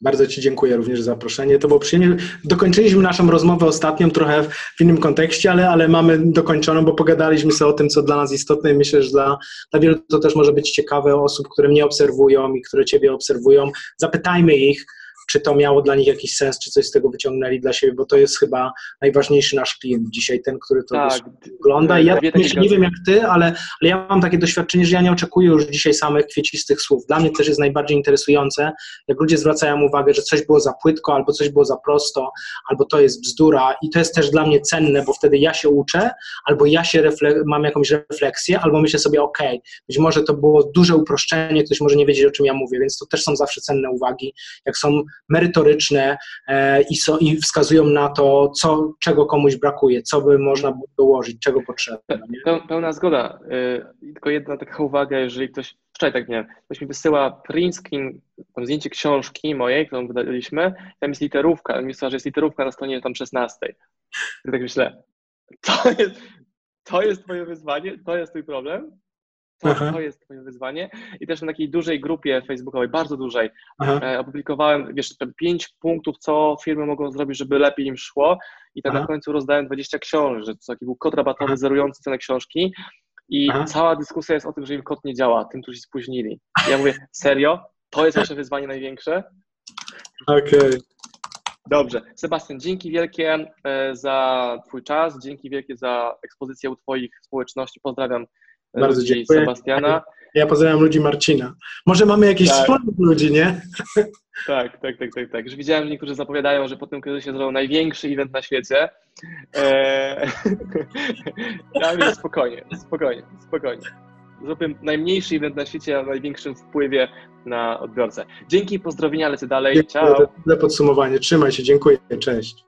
Bardzo Ci dziękuję również za zaproszenie. To było przyjemnie. Dokończyliśmy naszą rozmowę ostatnią trochę w innym kontekście, ale, ale mamy dokończoną, bo pogadaliśmy sobie o tym, co dla nas istotne i myślę, że dla, dla wielu to też może być ciekawe osób, które mnie obserwują i które Ciebie obserwują. Zapytajmy ich, czy to miało dla nich jakiś sens, czy coś z tego wyciągnęli dla siebie, bo to jest chyba najważniejszy nasz klient dzisiaj, ten, który to tak, ogląda. I ja myślę, nie wiem jak ty, ale, ale ja mam takie doświadczenie, że ja nie oczekuję już dzisiaj samych kwiecistych słów. Dla mnie też jest najbardziej interesujące, jak ludzie zwracają uwagę, że coś było za płytko, albo coś było za prosto, albo to jest bzdura. I to jest też dla mnie cenne, bo wtedy ja się uczę, albo ja się mam jakąś refleksję, albo myślę sobie, ok, być może to było duże uproszczenie, ktoś może nie wiedzieć, o czym ja mówię, więc to też są zawsze cenne uwagi, jak są merytoryczne e, i, so, i wskazują na to, co, czego komuś brakuje, co by można było dołożyć, czego potrzeba. Pełna zgoda. E, tylko jedna taka uwaga, jeżeli ktoś, wczoraj tak nie ktoś mi wysyła print tam zdjęcie książki mojej, którą wydaliśmy, tam jest literówka, mi że jest literówka na stronie tam 16. I tak myślę, to jest, to jest twoje wyzwanie, to jest twój problem? To, to, jest twoje wyzwanie. I też na takiej dużej grupie facebookowej, bardzo dużej, e, opublikowałem, wiesz, pięć punktów, co firmy mogą zrobić, żeby lepiej im szło i tak Aha. na końcu rozdałem 20 książek, że to taki był kod rabatowy zerujący cenę książki i Aha. cała dyskusja jest o tym, że im kod nie działa, tym, którzy się spóźnili. I ja mówię, serio? To jest wasze wyzwanie największe? Okej. Okay. Dobrze. Sebastian, dzięki wielkie e, za Twój czas, dzięki wielkie za ekspozycję u Twoich społeczności. Pozdrawiam bardzo ludzi dziękuję. Sebastiana. Ja pozdrawiam ludzi Marcina. Może mamy jakieś tak. wspólnych ludzi, nie? Tak, tak, tak, tak, tak. Już widziałem, że niektórzy zapowiadają, że po tym kryzysie zrobią największy event na świecie. Eee... ja mówię, spokojnie, spokojnie, spokojnie. Zrobię najmniejszy event na świecie, a największym wpływie na odbiorcę. Dzięki, pozdrowienia, lecę dalej. Dziękuję Ciao. Za podsumowanie. Trzymaj się, dziękuję, cześć.